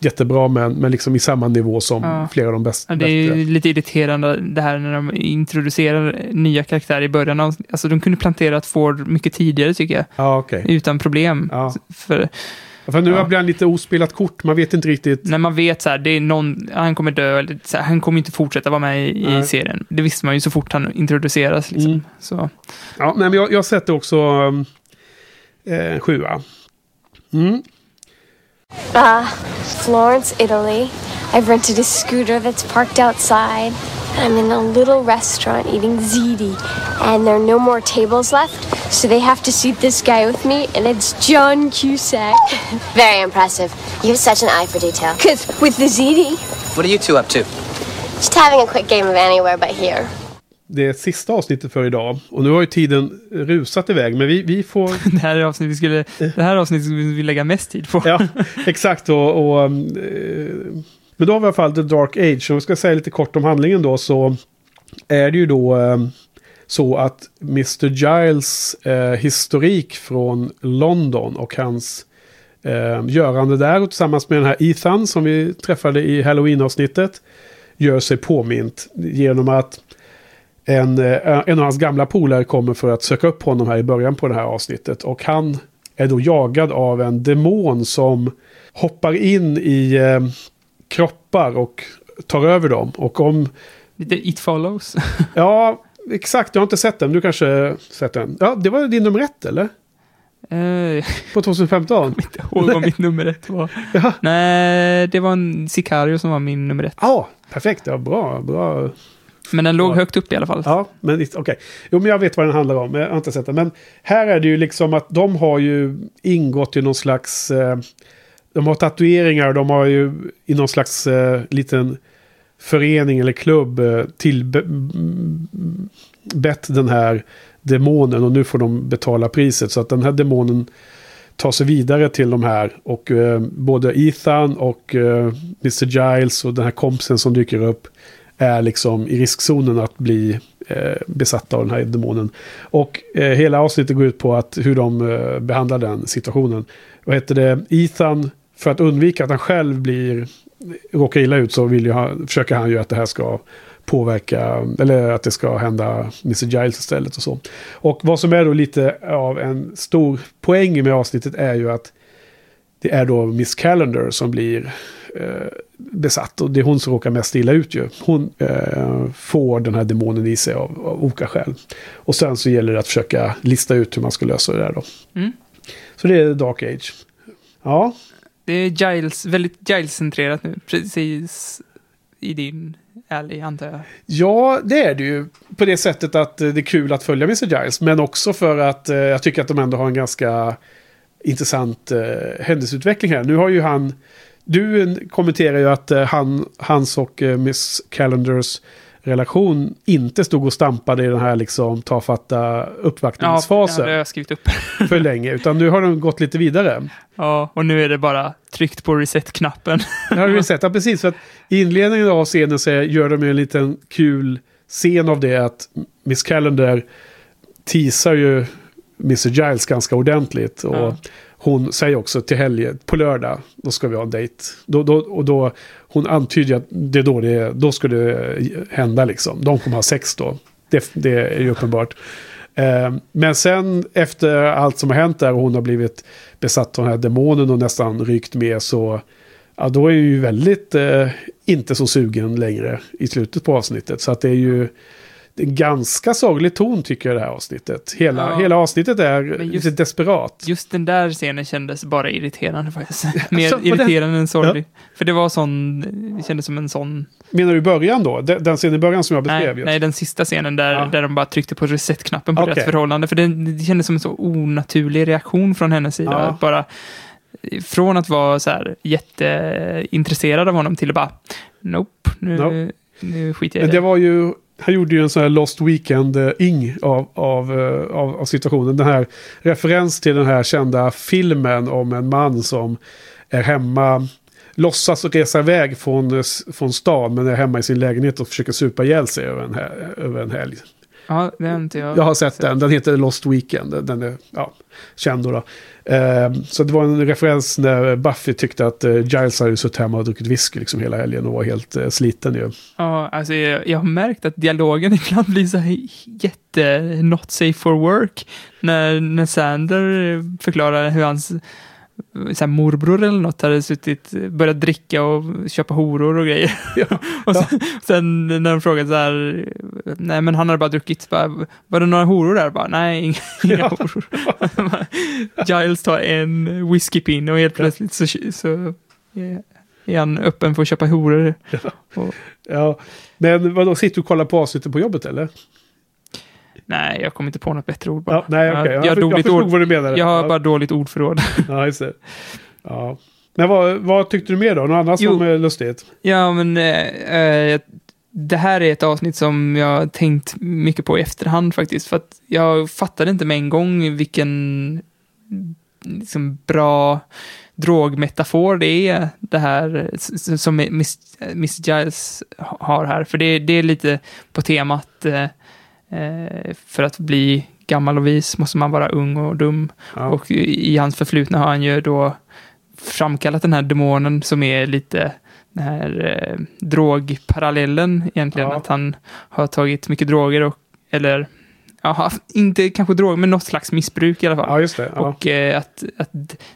jättebra. Men, men liksom i samma nivå som Ja. flera av de bästa. Ja, det är bättre. ju lite irriterande det här när de introducerar nya karaktärer i början. Av, alltså de kunde planterat Ford mycket tidigare tycker jag. Ja, okej. Utan problem. För För nu Ja. blir han lite ospelat kort. Man vet inte riktigt. när man vet så här, det är någon, han kommer dö, eller så här, han kommer inte fortsätta vara med i, i Nej. serien. Det visste man ju så fort han introduceras. Liksom. Mm. Så, Ja, nej, men jag, jag sätter också um, eh, sjua. Mm. Uh, Florence, Italy. I've rented a scooter that's parked outside. I'm in a little restaurant eating ziti, and there are no more tables left, so they have to seat this guy with me, and it's John Cusack. Very impressive. You have such an eye for detail. Because with the ziti, What are you two up to? Just having a quick game of anywhere but here. Det är sista avsnittet för idag. Och nu har ju tiden rusat iväg. Men vi, vi får... det här är avsnittet vi skulle, det här avsnittet skulle vi lägga mest tid på. ja, exakt. Och, och, eh, men då har vi i alla fall The Dark Age. Om vi ska säga lite kort om handlingen då så är det ju då eh, så att Mr. Giles eh, historik från London och hans eh, görande där och tillsammans med den här Ethan som vi träffade i Halloween-avsnittet gör sig påmint genom att en, eh, en av hans gamla polare kommer för att söka upp honom här i början på det här avsnittet. Och han är då jagad av en demon som hoppar in i eh, kroppar och tar över dem. Och om... Lite It Follows. Ja, exakt. Jag har inte sett den. Du kanske sett den. Ja, det var din nummer ett, eller? Eh, På 2015? inte ihåg vad mitt nummer ett var. Ja, Nej, det var en Sicario som var min nummer ett. ah, perfekt. Ja, bra. bra. Men den låg Ja. högt upp i alla fall. Ja, men okej. Jo, men jag vet vad den handlar om. Jag har inte sett den. Men här är det ju liksom att de har ju ingått i någon slags eh, de har tatueringar och de har ju i någon slags eh, liten förening eller klubb eh, tillbett den här demonen och nu får de betala priset. Så att den här demonen tar sig vidare till de här och eh, både Ethan och eh, Mr. Giles och den här kompisen som dyker upp är liksom i riskzonen att bli eh, besatta av den här demonen. Och eh, hela avsnittet går ut på att hur de eh, behandlar den situationen. Vad heter det? Ethan, för att undvika att han själv blir råkar illa ut så vill ju han, försöker han ju att det här ska påverka, eller att det ska hända Mr. Giles istället och så. Och vad som är då lite av en stor poäng med avsnittet är ju att det är då Miss Calendar som blir eh, besatt. Och det är hon som råkar mest illa ut ju. Hon eh, får den här demonen i sig av, av olika skäl. Och sen så gäller det att försöka lista ut hur man ska lösa det där då. Mm. Så det är Dark Age. Ja, det är Giles, väldigt Giles-centrerat nu, precis i din alley antar jag. Ja, det är det ju. På det sättet att eh, det är kul att följa Mr. Giles. Men också för att eh, jag tycker att de ändå har en ganska intressant eh, händelseutveckling här. Nu har ju han... Du kommenterar ju att eh, han, hans och eh, Miss Calendars relation inte stod och stampade i den här liksom tafatta Ja, uppvaktningsfasen jag skrivit upp. för länge. Utan nu har de gått lite vidare. Ja, och nu är det bara tryckt på reset-knappen. Vi sett. Ja, precis. För att I inledningen av scenen så gör de en liten kul scen av det att Miss Calendar teasar ju Mr. Giles ganska ordentligt. Och Ja hon säger också till helgen, på lördag, då ska vi ha en dejt. Då, då, och då, hon antyder att det är då, det då ska det hända liksom. De kommer ha sex då. Det, det är ju uppenbart. Eh, Men sen efter allt som har hänt där och hon har blivit besatt av den här demonen och nästan rykt med så ja, då är ju väldigt eh, inte så sugen längre i slutet på avsnittet. Så att det är ju ganska sorglig ton tycker jag det här avsnittet. Hela, Ja. hela avsnittet är just- lite desperat. Just den där scenen kändes bara irriterande faktiskt. Mer Så, irriterande än sorglig. För det var sån, det kändes som en sån... Menar du början då? Den, den scenen i början som jag beskrev Nej, just. nej, den sista scenen där, Ja. där de bara tryckte på reset-knappen på Okej. deras förhållande. För det, det kändes som en så onaturlig reaktion från hennes sida. Ja. Att bara, från att vara så här jätteintresserad av honom till att bara, nope, nu, Nope. nu skiter jag i Men det var ju, han gjorde ju en sån här Lost Weekend-ing av, av, eh, av, av situationen. Den här referens till den här kända filmen om en man som är hemma, låtsas resa iväg från, eh, från stan men är hemma i sin lägenhet och försöker supa ihjäl sig över en, över en helg. Ja, det har inte jag. Jag har sett den, den heter Lost Weekend, den är ja, känd då. då. Ehm, så det var en referens när Buffy tyckte att eh, Giles hade suttit hemma och druckit whisky liksom hela helgen och var helt eh, sliten ju. Ja, alltså jag, jag har märkt att dialogen ibland blir så här jätte not safe for work. När, när Sander eh, förklarar hur hans så morbror eller något hade suttit, börjat dricka och köpa horor och grejer. Ja, och sen, sen när de frågade så här, nej men han hade bara druckit, bara, var det några horor där? Bara, nej, inga, inga Ja. horor. Giles tar en whiskypinne och helt plötsligt så, så är han öppen för att köpa horor. Och, Ja, men vadå, sitter du och kollar på avsnittet på jobbet eller? Nej, jag kommer inte på något bättre ord bara. Ja, nej, okej. Jag, Jag, jag, jag förstod ord, vad du menade. jag har ja. bara dåligt ordförråd. Ja, just det. Ja. Men vad, vad tyckte du mer då? Något annat Jo. som är lustigt? ja, men eh, eh, det här är ett avsnitt som jag har tänkt mycket på i efterhand faktiskt. För att jag fattade inte med en gång vilken liksom, bra drogmetafor det är, det här som Miss, Miss Giles har här. För det, det är lite på temat eh, för att bli gammal och vis måste man vara ung och dum. Ja. Och i hans förflutna har han ju då framkallat den här demonen som är lite den här eh, drogparallellen egentligen. Ja. Att han har tagit mycket droger och, eller, ja, inte kanske droger, men något slags missbruk i alla fall. ja, just det. Ja. Och eh, att, att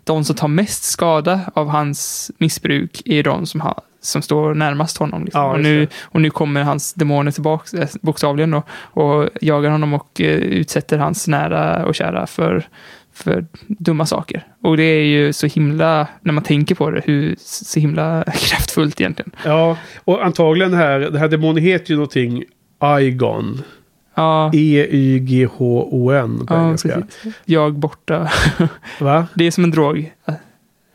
de som tar mest skada av hans missbruk är de som, har, som står närmast honom. Liksom. Ja, och, nu, och nu kommer hans demoner tillbaka, eh, bokstavligen, då, och jagar honom och eh, utsätter hans nära och kära för, för dumma saker. Och det är ju så himla, när man tänker på det, hur så himla kraftfullt egentligen. ja, och antagligen här, det här demonen heter ju någonting Igon. Ja, E-Y-G-H-O-N på ja engelska. precis. Jag borta. Va? Det är som en drog.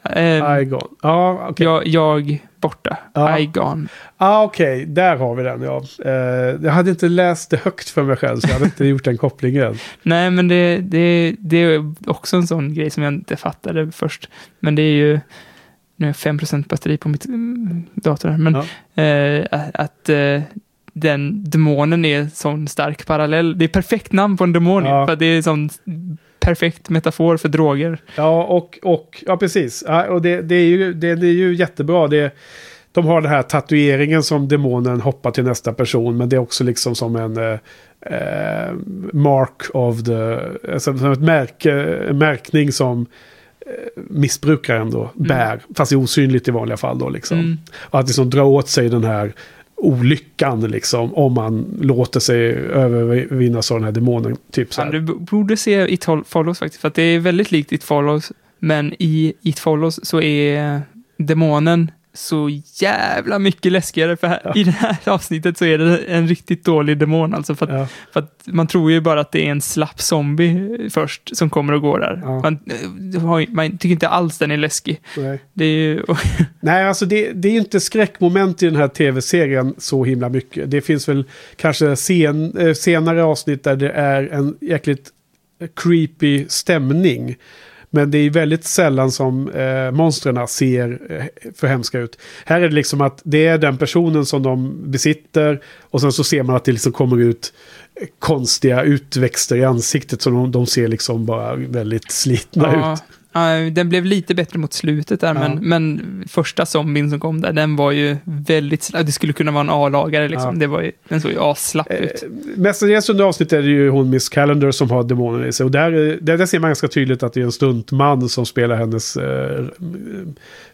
Eh, I gone. Ja, okej. jag, jag borta. Ja. I gone. Ah, Okej, där har vi den ja. Eh, jag hade inte läst det högt för mig själv så jag hade inte gjort den kopplingen. Nej, men det, det, det är också en sån grej som jag inte fattade först. Men det är ju, nu har jag 5% batteri på mitt mm, dator här, men Ja. eh, att- eh, den demonen är en sån stark parallell. Det är perfekt namn på en demon, Ja. för det är en sån perfekt metafor för droger. Ja, och, och ja, precis. Ja, och det, det, är ju, det, det är ju jättebra. Det, de har den här tatueringen som demonen hoppar till nästa person. Men det är också liksom som en eh, eh, mark of the... Alltså, som ett märke, en märkning som eh, missbrukaren då bär. Fast det är osynligt i vanliga fall då liksom. Mm. Och att liksom dra åt sig den här olyckan liksom. Om man låter sig övervinnas av den här demonen. Typ så här. du b- borde se It Fol- Follows faktiskt, för att det är väldigt likt It Follows, men i It Follows så är demonen så jävla mycket läskigare, för här, i det här avsnittet så är det en riktigt dålig demon alltså, för att, Ja. för att man tror ju bara att det är en slapp zombie först som kommer och går där. Ja. Man, eh, man tycker inte alls den är läskig. Nej. Det är ju, Nej, alltså det, det är inte skräckmoment i den här tv-serien så himla mycket. Det finns väl kanske sen, eh, senare avsnitt där det är en jäkligt creepy stämning. Men det är väldigt sällan som eh, monstren ser eh, för hemska ut. Här är det liksom att det är den personen som de besitter. Och sen så ser man att det liksom kommer ut eh, konstiga utväxter i ansiktet. Så de, de ser liksom bara väldigt slitna ja, ut. Ja, den blev lite bättre mot slutet där, Ja. men, men första zombien som kom där, den var ju väldigt slapp. Det skulle kunna vara en A-lagare liksom. Ja. Det var ju, den såg ju asslapp ut. Eh, Mestadels under avsnittet är det ju hon Miss Calendar som har demonen i sig. Och där, är- där, där ser man ganska tydligt att det är en stuntman som spelar hennes eh,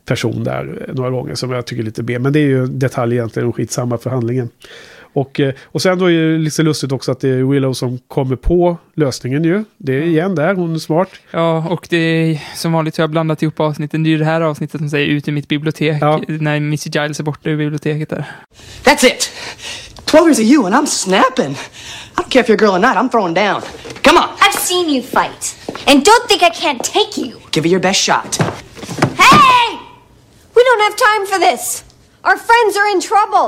person där eh, några gånger. Som jag tycker är lite B. Men det är ju detalj egentligen och skitsamma för handlingen. Och, eh, och sen då är det lite lustigt också att det är Willow som kommer på lösningen ju. Det är igen där, hon är smart. Ja, och det är som vanligt har jag blandat ihop avsnitten. Det är ju det här avsnittet som säger ut i mitt bibliotek, Ja. när Missy Giles är borta ur biblioteket där. That's it. Twelve years of you, and I'm snapping. I don't care if you're a girl or not. I'm throwing down. Come on, I've seen you fight. And don't think I can't take you. give it your best shot. Hey! We don't have time for this. Our friends are in trouble.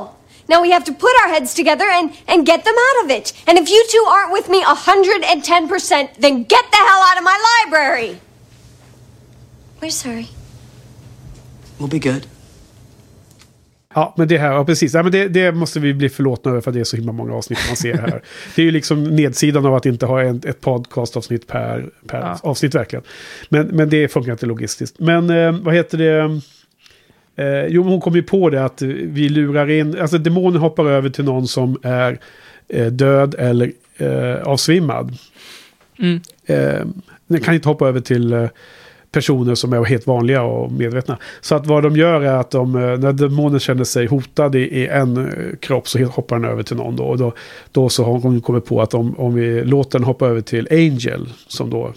Now we have to put our heads together and, and get them out of it. And if you two aren't with me 110%, then get the hell out of my library. We're sorry. We'll be good. Ja, men det här, ja precis. Ja, men det, det måste vi bli förlåtna över för det är så himla många avsnitt man ser här. det är ju liksom nedsidan av att inte ha en, ett podcastavsnitt per, per Ja. avsnitt verkligen. Men, men det funkar inte logistiskt. Men eh, vad heter det? Eh, jo, hon kom ju på det att vi lurar in, alltså demonen hoppar över till någon som är eh, död eller eh, avsvimmad. Mm. Eh, den kan inte hoppa över till eh, personer som är helt vanliga och medvetna. Så att vad de gör är att de, eh, när demonen känner sig hotad i en kropp så hoppar den över till någon då. Och då, då så har hon kommit på att om, om vi låter den hoppa över till Angel, som då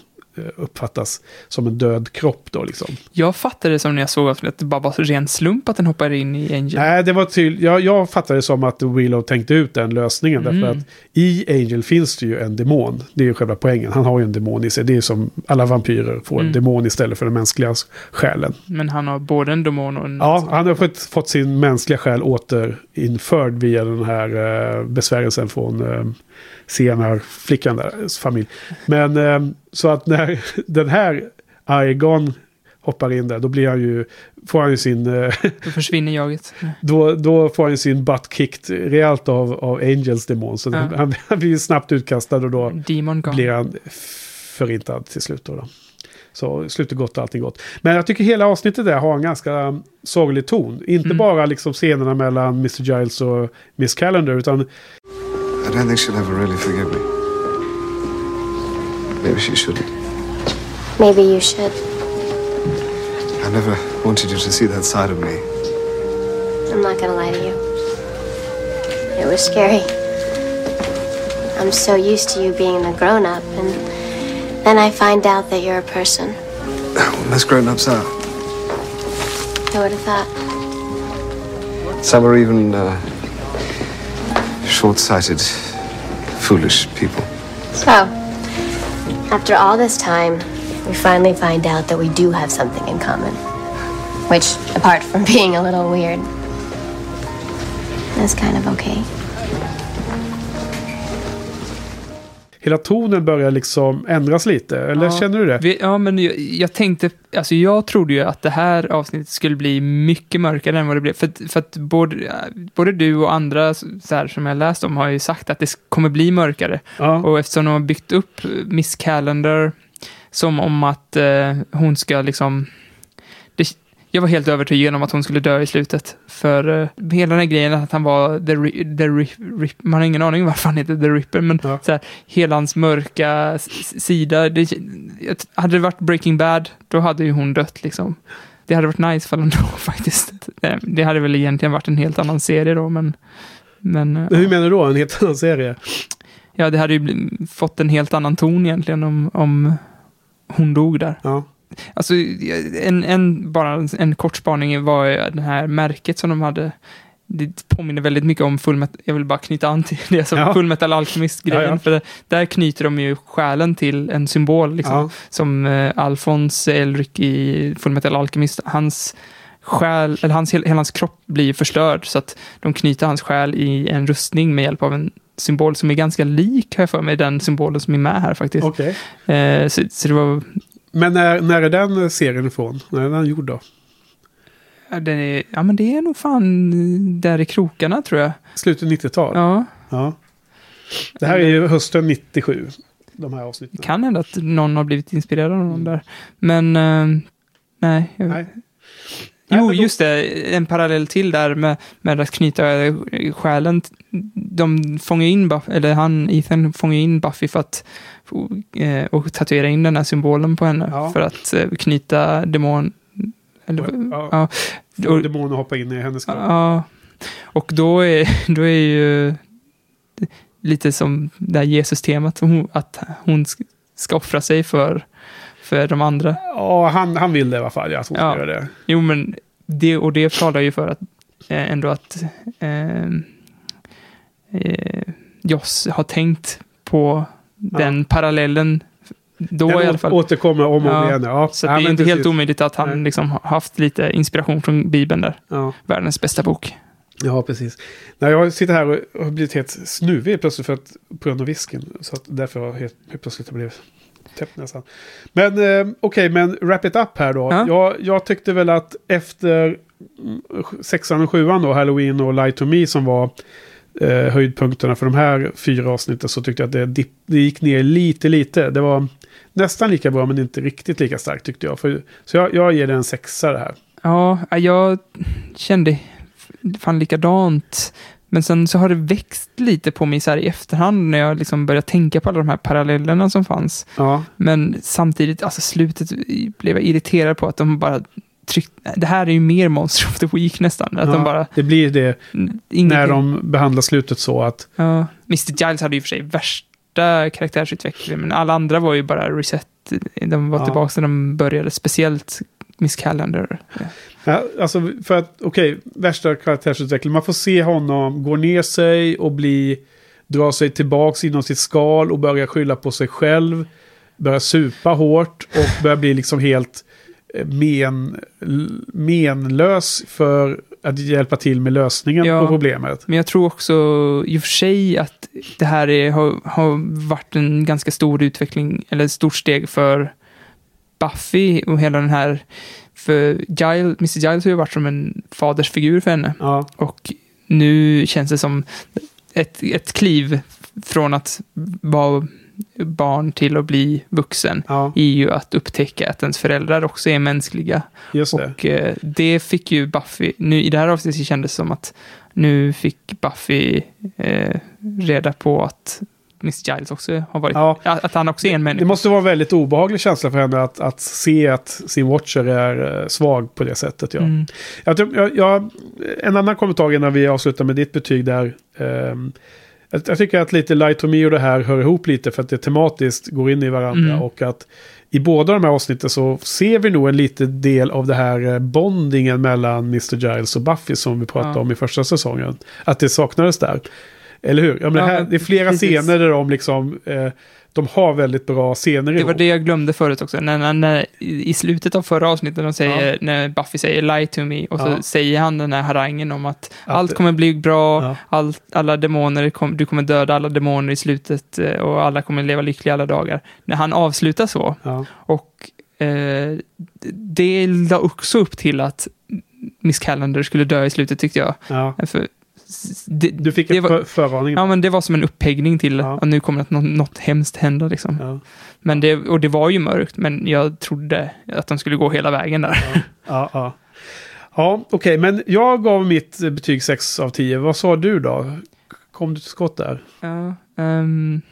uppfattas som en död kropp då liksom. Jag fattade det som när jag såg att det bara var ren slump att den hoppade in i Angel. Nej, det var till, jag, jag fattade det som att Willow tänkte ut den lösningen. Därför Mm. att i Angel finns det ju en demon. Det är ju själva poängen. Han har ju en demon i sig. Det är som alla vampyrer får en Mm. demon istället för den mänskliga själen. Men han har både en demon och en... Ja, han har fått, fått sin mänskliga själ återinförd via den här eh, besvärjelsen från eh, CMR-flickan där, familj. Men eh, så att när den här Aegon hoppar in där, då blir han ju, får han ju sin, eh, Då försvinner jaget. då, då får han ju sin butt kicked rejält av, av Angels demon. Så Ja. han, han blir ju snabbt utkastad och då blir han förintad till slut. Då, då. Så slutet gott, allting gott. Men jag tycker hela avsnittet där har en ganska sorglig ton. Inte Mm. bara liksom scenerna mellan Mr. Giles och Miss Calendar, utan don't think she'll ever really forgive me. Maybe she shouldn't. Maybe you should. I never wanted you to see that side of me. I'm not gonna lie to you. It was scary. I'm so used to you being the grown up, and then I find out that you're a person. Well, Most grown-ups are. Who would have thought? Some are even uh, short-sighted, foolish people. So, after all this time, we finally find out that we do have something in common. which, apart from being a little weird, is kind of okay. Hela tonen börjar liksom ändras lite. Eller Ja. känner du det? Vi, ja, men jag, jag tänkte, alltså jag trodde ju att det här avsnittet skulle bli mycket mörkare än vad det blev. För, för att både, både du och andra så här, som jag läst om har ju sagt att det kommer bli mörkare. Ja. Och eftersom de har byggt upp Miss Calendar som om att eh, hon ska liksom... Jag var helt övertygad om att hon skulle dö i slutet. För eh, hela den här grejen att han var the, Ri- the Ri- Rip, Man har ingen aning varför han heter The Ripper, men Ja. så här, hela hans mörka sida. Det, hade det varit Breaking Bad, då hade ju hon dött liksom. Det hade varit nice för ändå faktiskt. Det, hade väl egentligen varit en helt annan serie då, men... Men, Men hur menar du då? En helt annan serie? Ja, det hade ju fått en helt annan ton egentligen om, om hon dog där. Ja. Alltså, en, en, bara en, kort spaning var det här märket som de hade. Det påminner väldigt mycket om Fullmetal, jag vill bara knyta an till det som Ja. Fullmetal Alchemist-grejen. Ja, ja. För det, där knyter de ju själen till en symbol, liksom. Som eh, Alfons Elric i Fullmetal Alchemist, hans själ, eller hans, hela hans kropp blir förstörd. Så att de knyter hans själ i en rustning med hjälp av en symbol som är ganska lik, jag för mig, den symbolen som är med här faktiskt. Okej. Eh, så, så det var Men när, när är den serien ifrån? När är den gjord då? Ja, den är, ja, men det är nog fan där i krokarna tror jag. Slutet 90-tal? Ja, Ja. Det här är ju hösten 97. De här avsnitten. det kan hända att någon har blivit inspirerad av någon där. Men, eh, nej. Jag, Nej. Nej, Jo, men då- just det. En parallell till där med, med att knyta själen. De fångar in Buffy, eller han, Ethan fångar in Buffy för att och tatuera in den här symbolen på henne. Ja. För att eh, knyta demon... Eller, Ja. ja. Får Och- demoner hoppa in i hennes kropp. Ja, och då är, då är ju lite som det här Jesus-temat, att hon sk- ska offra sig för, för de andra. Ja, han, han vill det i alla fall. Ja, att hon ska Ja. göra det. Jo, men det, och det talar ju för att eh, ändå att eh, eh, Joss har tänkt på den parallellen då Den i alla fall. återkommer om och Ja, igen. Ja. Så Ja, det är inte helt precis. omöjligt att han liksom har haft lite inspiration från Bibeln där. Ja. Världens bästa bok. Ja, precis. Nej, jag sitter här och har blivit helt snuvig plötsligt för att, på grund av whisken. Så att därför har jag helt, helt plötsligt blivit täppt nästan. Men eh, okej, men wrap it up här då. Ja. Jag, jag tyckte väl att efter mm, sexan och sjuan då, Halloween och Light to Me som var eh, höjdpunkterna för de här fyra avsnitten så tyckte jag att det, dipp, det gick ner lite, lite. Det var nästan lika bra men inte riktigt lika starkt tyckte jag. För, så jag, jag ger det en sexa det här. Ja, jag kände fan likadant. Men sen så har det växt lite på mig så här i efterhand när jag liksom började tänka på alla de här parallellerna som fanns. Ja, Men samtidigt, alltså slutet blev jag irriterad på att de bara tryckte... Det här är ju mer Monster of the Week nästan. Att ja de bara... det blir det Ingenting. när de behandlar slutet så att Ja, Mr. Giles hade ju för sig värsta karaktärsutveckling, men alla andra var ju bara reset. De var Ja. tillbaka när de började, speciellt Miss Calendar. Ja, alltså för att, okej, värsta karaktärsutveckling. Man får se honom gå ner sig och bli, dra sig tillbaks inom sitt skal och börja skylla på sig själv. Börja supa hårt och börja bli liksom helt men, menlös för att hjälpa till med lösningen Ja. på problemet. Men jag tror också i och för sig att det här är, har, har varit en ganska stor utveckling, eller ett stort steg för Buffy och hela den här, för Giles, Mr. Giles har ju varit som en fadersfigur för henne. Ja, Och nu känns det som ett, ett kliv från att vara barn till att bli vuxen ja är ju att upptäcka att ens föräldrar också är mänskliga. just det. Och eh, det fick ju Buffy, nu i det här avsnittet kändes det som att nu fick Buffy eh, reda på att Miss Giles också har varit, Ja. att, han också är en Det människa. måste vara en väldigt obehaglig känsla för henne att, att se att sin watcher är eh, svag på det sättet. Ja. Mm. Jag, jag, jag, en annan kommentar innan vi avslutar med ditt betyg där. ehm, jag, jag tycker att lite Light to Me och det här hör ihop lite för att det tematiskt går in i varandra. Mm. Och att i båda de här avsnitten så ser vi nog en liten del av det här eh, bondingen mellan Mr. Giles och Buffy som vi pratade Ja. om i första säsongen. Att det saknades där. Eller hur? Ja, men det, Ja, här, det är flera precis. scener där de liksom eh, de har väldigt bra scener Det var ihop. det jag glömde förut också. När, när, när, I slutet av förra avsnittet, de säger, när Buffy säger lie to me, och så Ja. säger han den här harangen om att, Att- allt kommer bli bra, Ja. allt, alla demoner, kom, du kommer döda alla demoner i slutet eh, och alla kommer leva lyckliga alla dagar. När han avslutar så, Ja. och eh, det la också upp till att Miss Calendar skulle dö i slutet tyckte jag. Ja. För, det, Du fick en var, för, förvarning. Ja, men det var som en uppeggning till Ja. att nu kommer att något, något hemskt hända. Liksom. Ja. Men det, och det var ju mörkt, men jag trodde att de skulle gå hela vägen där. Ja, ja. ja okej, men jag gav mitt betyg 6 av 10. Vad sa du då? Kom du till skott där? Ja, ehm,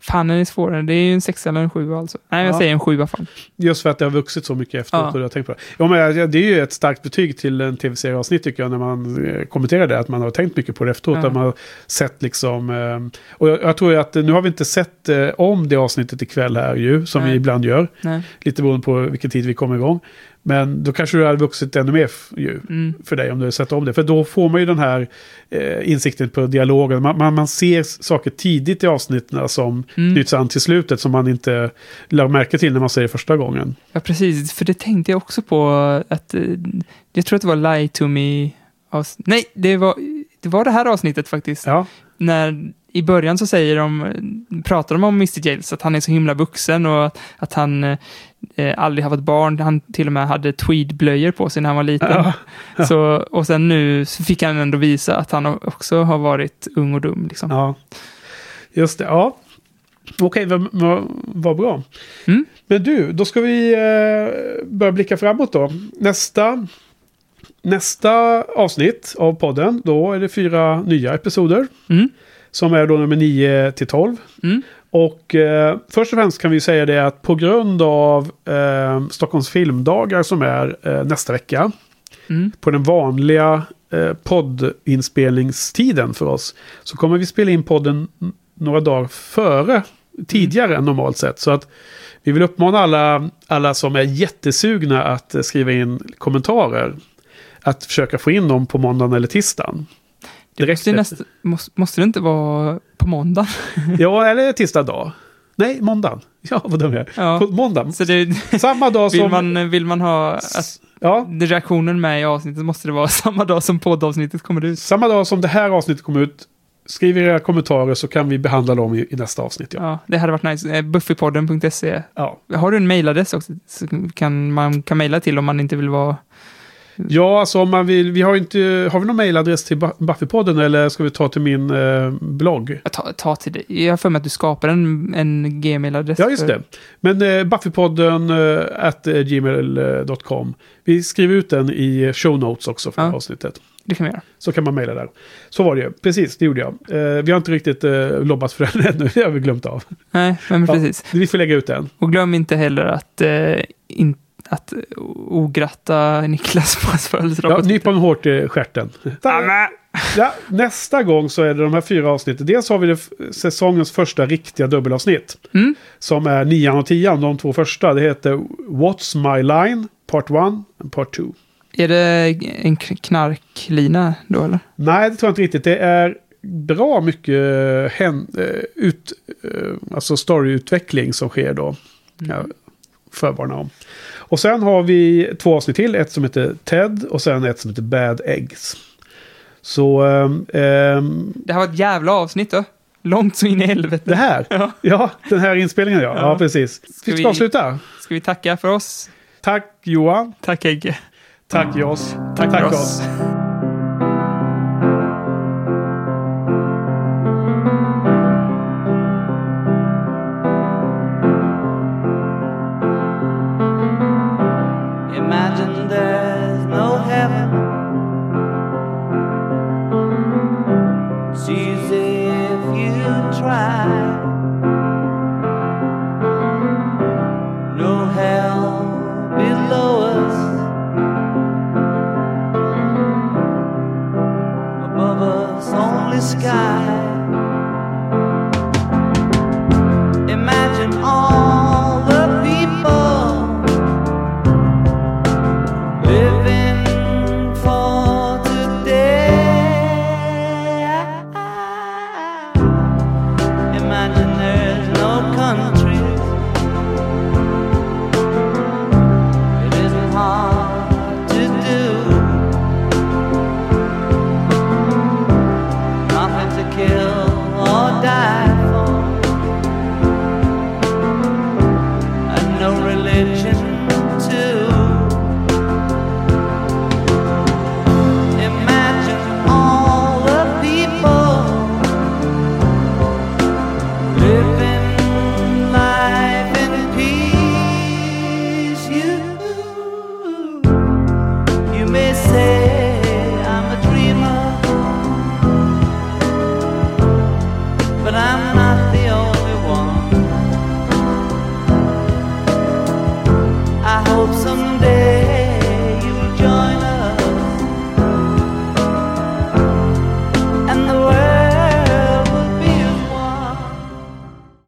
fan, den är svårare. Det är ju en sexa eller en sjua alltså. Nej, jag Ja. säger en sjua fan. Just för att det har vuxit så mycket efteråt Ja. och du har tänkt på det. Ja, men det är ju ett starkt betyg till en tv-serieavsnitt tycker jag när man eh, kommenterar det. Att man har tänkt mycket på det efteråt. Ja. Att man har sett liksom... Eh, och jag, jag tror ju att eh, nu har vi inte sett om det avsnittet ikväll här ju. Som Nej. vi ibland gör. Nej. Lite beroende på vilken tid vi kommer igång. Men då kanske det hade vuxit ännu mer ju, Mm. för dig om du har sett om det. För då får man ju den här eh, insikten på dialogen. Man, man, man ser saker tidigt i avsnitten som Mm. knyts an till slutet som man inte lade märke till när man ser det första gången. Ja, precis. För det tänkte jag också på att... eh, Jag tror att det var Lie to me... Nej, det var, det var det här avsnittet faktiskt. Ja, När i början så säger de, pratar de om Mr. Giles, att han är så himla vuxen och att, att han eh, aldrig varit barn. Han till och med hade tweedblöjor på sig när han var liten. Ja. Så, och sen nu fick han ändå visa att han också har varit ung och dum. Liksom. ja. just det. Ja. Okej, vad, vad bra. Mm. Men du, då ska vi eh, börja blicka framåt då. Nästa, nästa avsnitt av podden, då är det fyra nya episoder. Mm. Som är då nummer 9 till 12. Mm. Och eh, först och främst kan vi säga det att på grund av eh, Stockholms filmdagar som är eh, nästa vecka. Mm. På den vanliga eh, poddinspelningstiden för oss. Så kommer vi spela in podden några dagar före. Tidigare än normalt sett. Så att vi vill uppmana alla, alla som är jättesugna att eh, skriva in kommentarer. Att försöka få in dem på måndagen eller tisdagen. Direkt måste, nästa, måste, måste det inte vara på måndag? Ja, eller tisdag dag. Nej, måndagen. Ja, vad dum jag är. Ja. På måndagen. Så det, Samma dag vill, som... man, vill man ha att Ja, reaktionen med i avsnittet måste det vara samma dag som poddavsnittet kommer ut. samma dag som det här avsnittet kommer ut. Skriv era kommentarer så kan vi behandla dem i, i nästa avsnitt. Ja. Ja, det hade varit nice. Eh, Buffypodden.se. Ja. Har du en mailadress också? Så kan man kan mejla till om man inte vill vara... ja, alltså om man vill. Vi har inte... Har vi någon mailadress till Bu- Buffypodden eller ska vi ta till min eh, blogg? Ta, ta till det. Jag har för mig att du skapar en, en gmail-adress. Ja, just det. Men eh, Buffypodden eh, at eh, gmail.com. Vi skriver ut den i show notes också för Ja. avsnittet. Det kan vi göra. Så kan man mejla där. Så var det ju. Precis, det gjorde jag. Eh, vi har inte riktigt eh, lobbat för den ännu. Det har vi glömt av. Nej, men Ja, precis. Vi får lägga ut den. Och glöm inte heller att, eh, in, att ogratta Niklas på hans födelsedag. Ja, på nypa en hårt i stjärten. Ja, nästa gång så är det de här fyra avsnitten. Dels har vi det säsongens första riktiga dubbelavsnitt. Mm. Som är nian och tian, de två första. Det heter What's My Line, Part 1 och Part 2. Är det en knarklina då eller? Nej, det tror jag inte riktigt. Det är bra mycket hän, eh, ut, eh, alltså storyutveckling som sker då. Ja, förvarna om. Och sen har vi två avsnitt till. Ett som heter Ted och sen ett som heter Bad Eggs. Så ehm, Det här var ett jävla avsnitt då. Långt så in i helvete. det här. Ja. Ja, den här inspelningen ja. Ja, Ja. precis. Vi vi- ska avsluta. Ska vi tacka för oss? Tack Johan. Tack Egge. Tack Jos. Tack, Tack för Jos. oss.